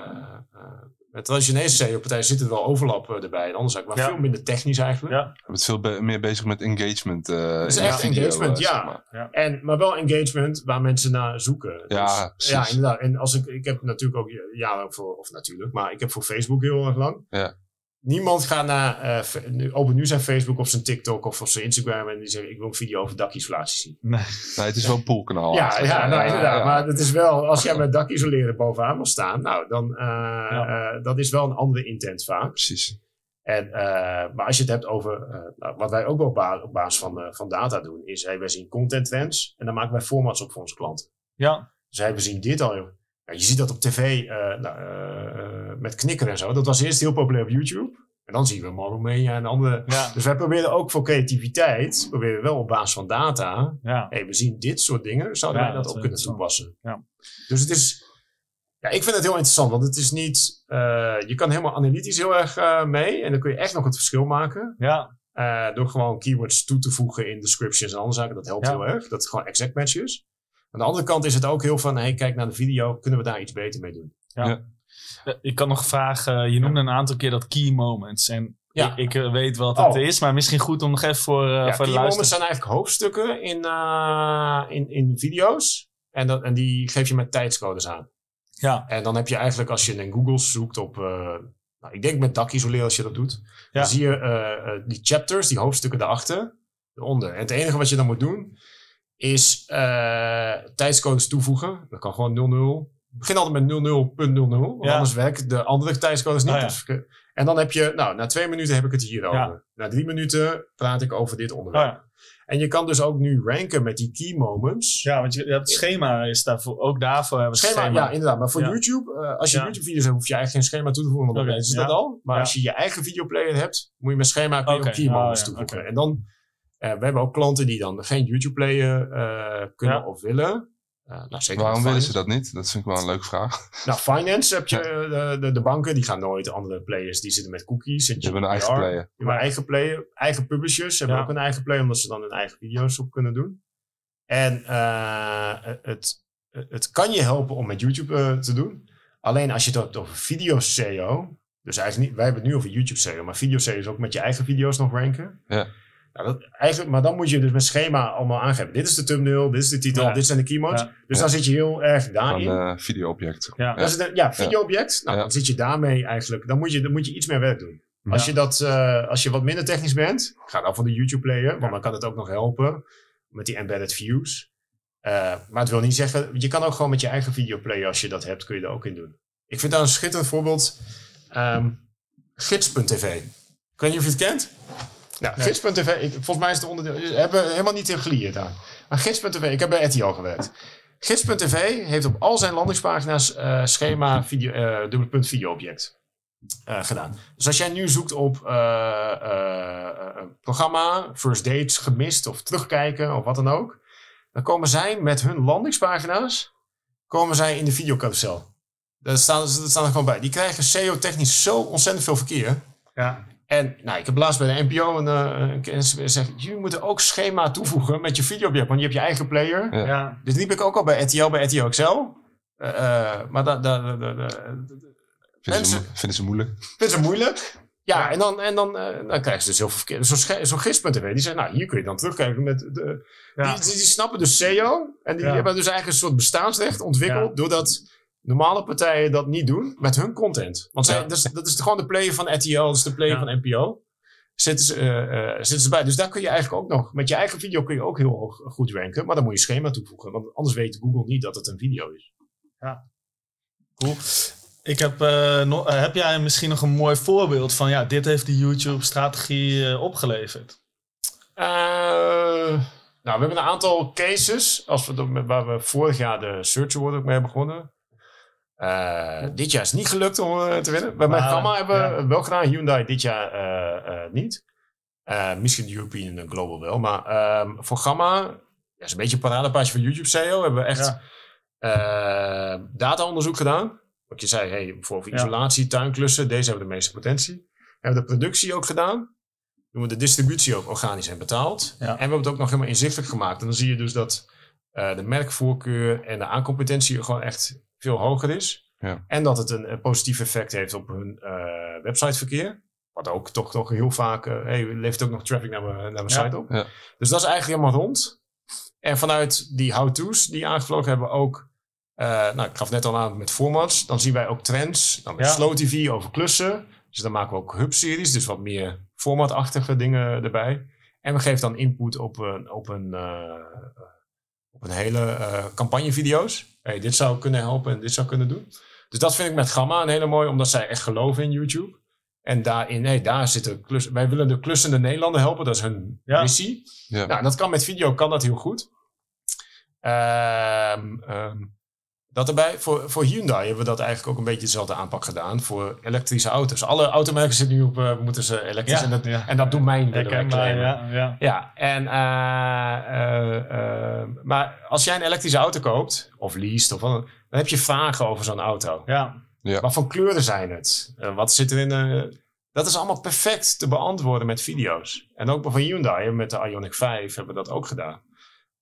eh, met traditionele SEO-partijen, zit er wel overlap erbij. En anders eigenlijk, maar Ja. veel minder technisch eigenlijk. Ja. Je bent veel be- meer bezig met engagement. eh Het is echt video, engagement, ja. zeg maar. En, maar wel engagement waar mensen naar zoeken. Ja, Dus, ja precies. inderdaad. En als ik, ik heb natuurlijk ook jaren voor, of natuurlijk, maar ik heb voor Facebook heel erg lang. Ja. Niemand gaat naar, eh, open nu zijn Facebook of zijn TikTok of, of zijn Instagram en die zeggen ik wil een video over dakisolatie zien. Nee, het is wel een poolkanaal. Ja, ja, nou, inderdaad. ja. Maar het is wel, als jij met dakisoleren bovenaan wil staan, nou, dan eh, dat is wel een andere intent vaak. Precies. En, maar als je het hebt over, nou, wat wij ook wel op, ba- op basis van, van data doen, is hey, wij zien content trends en dan maken wij formats op voor onze klanten. Ja. Dus hey, we zien dit al. Ja, je ziet dat op tv eh, nou, eh, met knikker en zo. Dat was eerst heel populair op YouTube. En dan zien we Maromania en andere. Ja. Dus wij proberen ook voor creativiteit, proberen we wel op basis van data, Ja. hey, we zien dit soort dingen, zouden Ja, wij dat, dat ook kunnen toepassen. Ja. Dus het is, ja, ik vind het heel interessant, want het is niet, eh, je kan helemaal analytisch heel erg mee en dan kun je echt nog het verschil maken. Ja. door gewoon keywords toe te voegen in descriptions en andere zaken. Dat helpt heel erg, dat het gewoon exact match is. Aan de andere kant is het ook heel van, hey, kijk naar de video, kunnen we daar iets beter mee doen? Eh, Ik kan nog vragen, je noemde een aantal keer dat key moments. En Ja. ik, ik eh, weet wat het Oh. is, maar misschien goed om nog even voor, eh ja, voor de key moments zijn eigenlijk hoofdstukken in, eh, in, in video's. En, dat, en die geef je met tijdscodes aan. Ja. En dan heb je eigenlijk, als je in Google zoekt op, eh, nou, ik denk met dakisoleren als je dat doet, Ja. dan zie je eh, eh, die chapters, die hoofdstukken daarachter, eronder. En het enige wat je dan moet doen, is eh, tijdscodes toevoegen. Dat kan gewoon 00. Begin altijd met 00.00, want Ja. anders werken de andere tijdscodes niet. Oh ja. Dus, en dan heb je, nou, na twee minuten heb ik het hier over. Ja. Na drie minuten praat ik over dit onderwerp. Oh ja. En je kan dus ook nu ranken met die key moments. ja, want je, het schema is daarvoor, ook daarvoor hebben Schema, schema. ja, inderdaad. Maar voor Ja. YouTube, eh, als je Ja. YouTube-video's hebt, hoef je eigenlijk geen schema toe te voegen, want dan Oké, weten ze ja. dat al. Maar als je je eigen videoplayer hebt, moet je met schema kun je Oké, ook key oh, moments ja, toevoegen. oké. En dan, eh, we hebben ook klanten die dan geen YouTube-player eh, kunnen Ja. of willen. Eh, nou, zeker Waarom willen ze dat niet? Dat vind ik wel een leuke vraag. Nou, finance heb je, de, de, de banken, die gaan nooit andere players, die zitten met cookies. En Ze hebben een eigen player. Je hebt een eigen player, eigen publishers hebben Ja. ook een eigen player, omdat ze dan hun eigen video's op kunnen doen. En eh, het, het kan je helpen om met YouTube eh, te doen. Alleen als je het hebt over video SEO, dus eigenlijk niet, wij hebben het nu over YouTube SEO, maar video SEO is ook met je eigen video's nog ranken. Ja. Nou, dat, eigenlijk, maar dan moet je dus met schema allemaal aangeven. Dit is de thumbnail, dit is de titel, Ja. dit zijn de keywords. Ja. Dus Ja. dan zit je heel erg Van daarin. eh videoobject. Ja. Dat is het, ja, videoobject. Nou, Ja. dan zit je daarmee eigenlijk. Dan moet je, dan moet je iets meer werk doen. Ja. Als, je dat, eh, als je wat minder technisch bent, ga dan van de YouTube player, want dan kan het ook nog helpen met die embedded views. Eh, maar het wil niet zeggen, je kan ook gewoon met je eigen videoplayer, als je dat hebt, kun je er ook in doen. Ik vind daar een schitterend voorbeeld. ehm, Gids.tv. Ik weet niet of je het kent. Nou, Nee. Gids.tv, volgens mij is het onderdeel, we hebben helemaal niet in geleerd aan. Maar Gids.tv, ik heb bij RTL gewerkt. Gids.tv heeft op al zijn landingspagina's eh, schema video, eh dubbele punt videoobject eh, gedaan. Dus als jij nu zoekt op eh, eh, een programma, first dates gemist of terugkijken of wat dan ook, dan komen zij met hun landingspagina's komen zij in de videocarousel. Daar staan, dat staan er gewoon bij. Die krijgen SEO-technisch zo ontzettend veel verkeer. Ja. En nou, ik heb laatst bij de NPO een, eh, een kennis gezegd, jullie moeten ook schema toevoegen met je videoobject, want je hebt je eigen player. Ja. Ja. Dit liep ik ook al bij RTL, bij RTL XL. Eh, eh, maar dat da, da, da, da- Vinden, ze, Mensen- vinden ze moeilijk. vinden ze moeilijk. Ja, Ja. en, dan, en dan, eh, dan krijgen ze dus heel veel verkeerd. Zo'n zo'n gids.tv, die zegt, nou, hier kun je dan terugkijken met... De, Ja. die, die, die snappen dus SEO. En die Ja. hebben dus eigenlijk een soort bestaansrecht ontwikkeld... Ja. doordat normale partijen dat niet doen met hun content. Want zij, Ja. dat, is, dat is gewoon de player van RTL, dat is de player Ja. van NPO. Zitten ze, zitten ze bij. Dus daar kun je eigenlijk ook nog... Met je eigen video kun je ook heel hoog, goed ranken. Maar dan moet je schema toevoegen. Want anders weet Google niet dat het een video is. Cool. Ik heb, eh, no- heb jij misschien nog een mooi voorbeeld van, ja, dit heeft die YouTube-strategie opgeleverd? Nou, we hebben een aantal cases. Als we, de- waar we vorig jaar de Search Award ook mee hebben begonnen. Eh, dit jaar is het niet gelukt om eh, te winnen. Bij mijn Gamma hebben we ja. wel gedaan. Hyundai dit jaar eh, niet. Misschien de European en Global wel. Maar ehm, voor Gamma, ja, is een beetje een paradepaardje van YouTube SEO. Hebben we echt Ja. dataonderzoek gedaan. Wat je zei, hey, voor isolatie, tuinklussen, deze hebben de meeste potentie. We hebben de productie ook gedaan. Doen we de distributie ook organisch en betaald. En we hebben het ook nog helemaal inzichtelijk gemaakt. En dan zie je dus dat de merkvoorkeur en de aankompetentie gewoon echt veel hoger is. Ja. En dat het een, een positief effect heeft op hun eh, websiteverkeer. Wat ook toch, toch heel vaak, eh hey, levert ook nog traffic naar mijn, naar mijn Ja. site op. Ja. Dus dat is eigenlijk helemaal rond. En vanuit die how-to's die aangevlogen hebben we ook, eh, nou ik gaf net al aan met formats, dan zien wij ook trends. Dan met Ja. Slow TV over klussen. Dus dan maken we ook hub-series, dus wat meer formatachtige dingen erbij. En we geven dan input op een, op een, eh, op een hele eh, campagnevideo's. Hey, dit zou kunnen helpen en dit zou kunnen doen. Dus dat vind ik met Gamma een hele mooie, omdat zij echt geloven in YouTube. En daarin, hey, daar zitten klus, wij willen de klussende Nederlander helpen, dat is hun Ja. missie. Ja. Nou, dat kan met video, kan dat heel goed. Ehm, ehm, dat erbij. Voor, voor Hyundai hebben we dat eigenlijk ook een beetje dezelfde aanpak gedaan. Voor elektrische auto's. Alle automerken zitten nu op, eh, we moeten ze elektrisch. Ja, en, dat, ja. en dat doen mijn claimen. ja, ja. Ja, en, eh, eh, maar als jij een elektrische auto koopt, of least, of wat, dan heb je vragen over zo'n auto. Ja, Wat voor kleuren zijn het? Wat zit er in? dat is allemaal perfect te beantwoorden met video's. En ook van Hyundai, met de Ioniq 5 hebben we dat ook gedaan.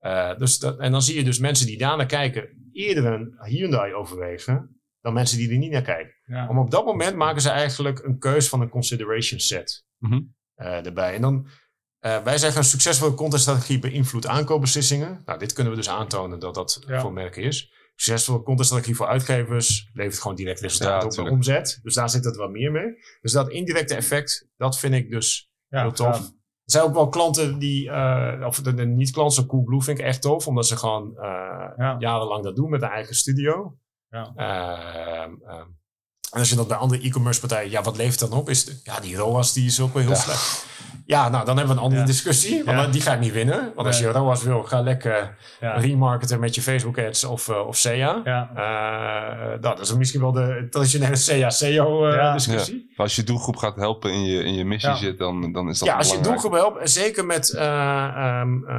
Eh, dus dat, en dan zie je dus mensen die daar naar kijken eerder een Hyundai overwegen dan mensen die er niet naar kijken. ja. Om op dat moment maken ze eigenlijk een keus van een consideration set Mhm. eh, erbij. En dan, eh, wij zeggen een succesvolle contentstrategie beïnvloedt aankoopbeslissingen. Nou, dit kunnen we dus aantonen dat dat Ja. voor merken is. Succesvolle contentstrategie voor uitgevers levert gewoon direct resultaat Ja, op de omzet. Dus daar zit het wat meer mee. Dus dat indirecte effect, dat vind ik dus ja, heel tof. Er zijn ook wel klanten die, eh, of de, de niet-klanten, zo Coolblue vind ik echt tof, omdat ze gewoon eh, Ja. jarenlang dat doen met een eigen studio. Ja. Ehm, ehm, en als je dat bij andere e-commerce partijen, ja, wat levert dan op? Is de- ja, die ROAS die is ook wel heel Ja. slecht. Ja, nou, dan hebben we een andere Ja. discussie, want Ja. die ga ik niet winnen. Want als je. ROAS wil, ga lekker Ja. remarketen met je Facebook ads of, eh, of SEA. Ja. Eh, nou, dat is misschien wel de traditionele SEA-SEO eh. Maar als je doelgroep gaat helpen in je, in je missie Ja. zit, dan, dan is dat Ja, als je doelgroep helpt, en zeker met eh, ehm, eh,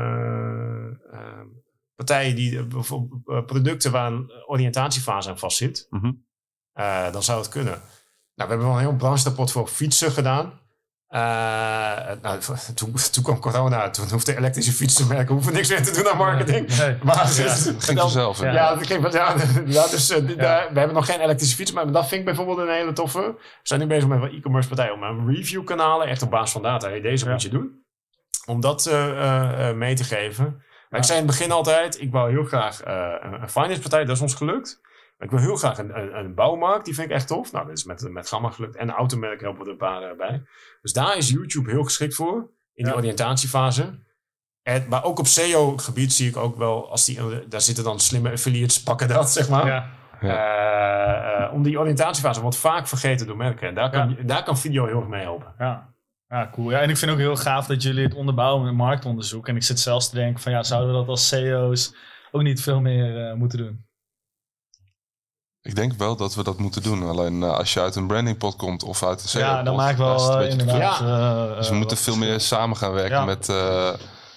ehm, partijen die bijvoorbeeld producten waar een oriëntatiefase aan vastzit, Mhm. Eh, dan zou het kunnen. Nou, we hebben wel een heel brancherapport voor fietsen gedaan. Eh, nou, toen, toen kwam corona, toen hoefde elektrische fietsenmerken hoeven niks meer te doen aan marketing. Nee. Maar Ja. Ging vanzelf. Ja. ja, dat ging, ja, ja, dus eh, dit- daar- we hebben nog geen elektrische fiets, maar dat vind ik bijvoorbeeld een hele toffe. We zijn nu bezig met wat e-commerce partijen om een review kanalen, echt op basis van data. Hey, deze Ja. moet je doen. Om dat mee te geven. Maar Ja. ik zei in het begin altijd, ik wou heel graag een, een finance partij, dat is ons gelukt. Maar ik wil heel graag een, een, een bouwmarkt, die vind ik echt tof. Nou, dat is met, met Gamma gelukt. En een automerk helpen we er een paar eh, bij. Dus daar is YouTube heel geschikt voor, in die Ja. oriëntatiefase. En, maar ook op SEO-gebied zie ik ook wel, als die, daar zitten dan slimme affiliates, pakken dat, zeg maar. Ja. Eh, eh, om die oriëntatiefase wordt vaak vergeten door merken. En daar kan, daar kan video heel erg mee helpen. Ja. Ja, cool. Ja, en ik vind ook heel gaaf dat jullie het onderbouwen met marktonderzoek. En ik zit zelfs te denken van ja, zouden we dat als CEO's ook niet veel meer eh, moeten doen? Ik denk wel dat we dat moeten doen. Alleen eh, als je uit een brandingpot komt of uit een SEO ja, dan maak ik wel eh, beetje inderdaad. verkeerd. eh, Dus we moeten veel meer samen gaan werken Ja. met eh,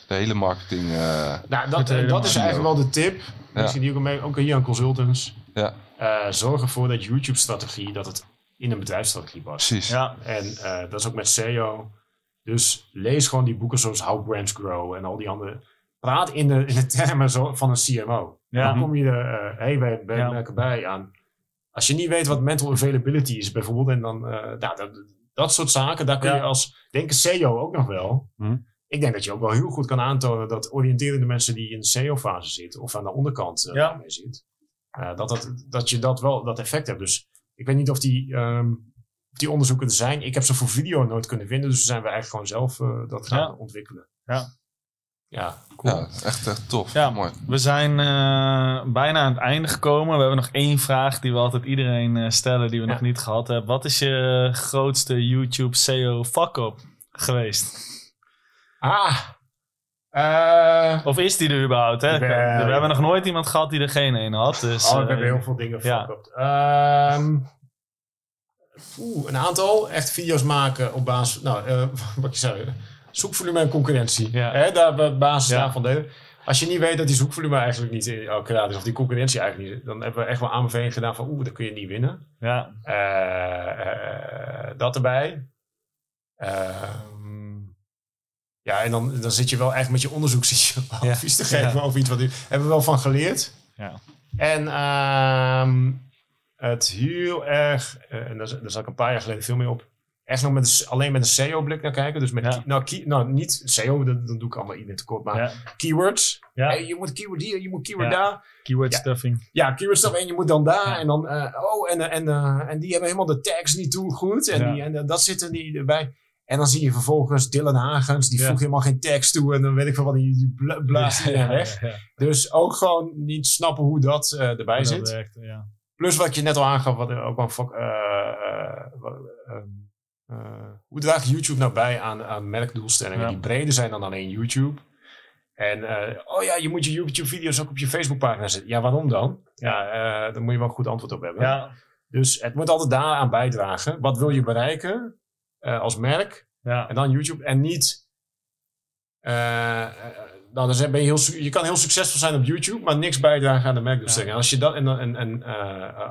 de hele marketing. eh, Nou, dat, hele dat is eigenlijk wel de tip. Misschien die ook, mee, ook hier aan consultants. ja, Eh, zorg ervoor dat YouTube-strategie, dat het in een bedrijfsstrategie past. precies. Ja, En eh, dat is ook met SEO. Dus lees gewoon die boeken zoals How Brands Grow en al die andere. Praat in de, in de termen zo, van een CMO. Ja. Dan kom je er, eh hey, wij, wij Ja. bij aan. Als je niet weet wat mental availability is bijvoorbeeld, en dan, eh, nou, dan dat soort zaken, daar kun Ja. je als, ik denk een SEO ook nog wel. Hm. Ik denk dat je ook wel heel goed kan aantonen dat oriënterende mensen die in de SEO-fase zitten, of aan de onderkant eh, Ja. daarmee zit, eh, dat, dat, dat je dat wel, dat effect hebt. Dus ik weet niet of die, ehm, die onderzoeken er zijn. Ik heb ze voor video nooit kunnen vinden, dus zijn we eigenlijk gewoon zelf dat gaan Ja. ontwikkelen. Ja. Ja, cool. Ja, echt, echt tof. Ja. Mooi. We zijn eh, bijna aan het einde gekomen. We hebben nog één vraag die we altijd iedereen eh, stellen die we Ja. nog niet gehad hebben. Wat is je grootste YouTube SEO fuck-up geweest? Ah, eh, Of is die er überhaupt? Hè? We hebben nog nooit iemand gehad die er geen een had. Dus, oh, we eh, hebben heel veel dingen ja. fuck Ehm oeh, een aantal echt video's maken op basis, nou, eh, wat je zei, zoekvolume en concurrentie. Ja. Hè, daar basis Ja. daarvan deden. Als je niet weet dat die zoekvolume eigenlijk niet in elke raad is, of die concurrentie eigenlijk niet, dan hebben we echt wel aanbevelingen gedaan van, oeh, dat kun je niet winnen. ja, Eh, eh, dat erbij. Ehm, ja, en dan, dan zit je wel echt met je onderzoek zit je Ja. advies te geven Ja. over iets wat u hebben we wel van geleerd. Ja. En ehm, het heel erg, eh, en daar, daar zat ik een paar jaar geleden veel mee op, echt nog met een alleen met een SEO-blik naar kijken. Dus met, Ja. nou, key- nou, niet SEO, dat doe ik allemaal iedereen tekort, maar ja, keywords. ja. Hey, je moet keyword hier, je moet keyword daar. keyword Ja. stuffing. Ja, keyword stuff en je moet dan daar en dan, eh, oh, en, eh, en, eh, en die hebben helemaal de tags niet toe goed en, die, en eh, dat zit er niet erbij. En dan zie je vervolgens Dylan Hagens, die voegt helemaal geen tags toe en dan weet ik veel wat, die, die bla- blaast die weg. Dus ook gewoon niet snappen hoe dat erbij Hoe zit. dat werkt, ja. Plus wat je net al aangaf, wat er ook wel fuck, eh, eh, hoe draagt YouTube nou bij aan, aan merkdoelstellingen Ja. die breder zijn dan alleen YouTube? En eh, oh ja, je moet je YouTube-video's ook op je Facebookpagina zetten. Ja, waarom dan? Ja, eh, daar moet je wel een goed antwoord op hebben. Ja, Dus het moet altijd daaraan bijdragen. Wat wil je bereiken als merk? ja, En dan YouTube. En niet. nou, dan ben je, heel, je kan heel succesvol zijn op YouTube, maar niks bijdragen aan de merkdoelstelling. En als je, dat, en, en, en,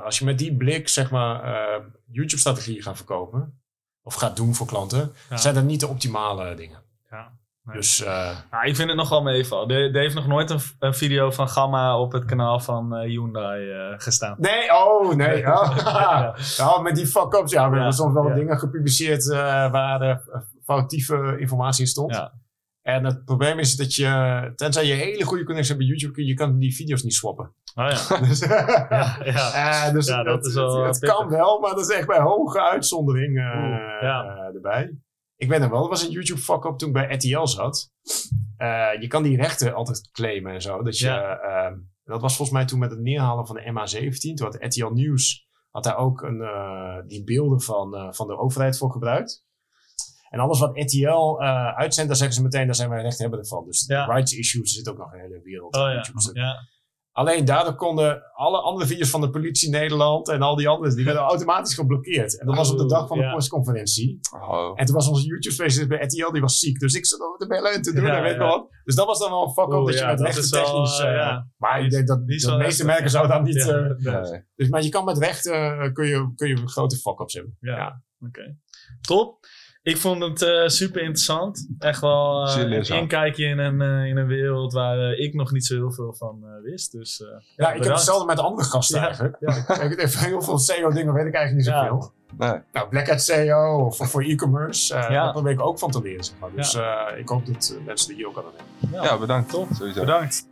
als je met die blik, zeg maar, YouTube-strategieën gaat verkopen, of gaat doen voor klanten, Ja. zijn dat niet de optimale dingen. ja. Nee. Dus eh, Nou, ik vind het nog wel meevallen. Er, er heeft nog nooit een, een video van Gamma op het kanaal van eh, Hyundai eh, gestaan. nee, oh nee. Oh, Ja. ja, met die fuck-ups, ja, we Ja, hebben soms wel dingen gepubliceerd eh, waar eh, foutieve informatie in stond. En het probleem is dat je, tenzij je hele goede connectie hebt bij YouTube, kun je kan die video's niet swappen. Oh ja. Dus, Ja, ja. Eh, dus Ja, dat het, is wel, het, het eh, kan wel, maar dat is echt bij hoge uitzondering eh, Oeh, ja. eh, erbij. Ik weet nog wel, er was een YouTube fuck-up toen ik bij RTL zat. Eh, je kan die rechten altijd claimen en zo. Dat, je, Ja. ehm, dat was volgens mij toen met het neerhalen van de MH17. Toen had RTL Nieuws had daar ook een, eh, die beelden van, eh, van de overheid voor gebruikt. En alles wat RTL eh uitzendt, daar zeggen ze meteen, daar zijn wij rechthebbenden van. Dus Ja. rights issues zit ook nog een hele wereld Oh op ja. YouTube. ja. Alleen daardoor konden alle andere video's van de politie Nederland en al die andere, die werden automatisch geblokkeerd. En dat was op de Oh, dag van de ja. persconferentie. Oh. En toen was onze YouTube-specialist bij RTL, die was ziek. Dus ik zat over de bellen en te doen Ja, en weet ik wat. Dus dat was dan wel een fuck-up dat je met dat rechten wel, technisch... eh, eh, ja. Maar ik denk dat de meeste merken zouden dat niet... Ja, eh, nee. Nee. dus, maar je kan met rechten, eh, kun, je, kun je grote fuck-ups hebben. Ja. Ja. Oké. Top. Ik vond het eh, super interessant. Echt wel eh, een inkijkje in een, eh, in een wereld waar ik nog niet zo heel veel van eh, wist. Dus, eh, Ja, ik heb hetzelfde met andere gasten Ja. eigenlijk. Ja. ik, ik, even heel veel SEO-dingen weet ik eigenlijk niet Ja. zoveel. Nee. Nou, Black SEO of voor, e-commerce. eh Ja. Daar probeer ik ook van te leren. Zeg maar. Dus eh, ik hoop dat mensen er hier ook aan hebben. ja, Ja, bedankt. Top. Sowieso. Bedankt.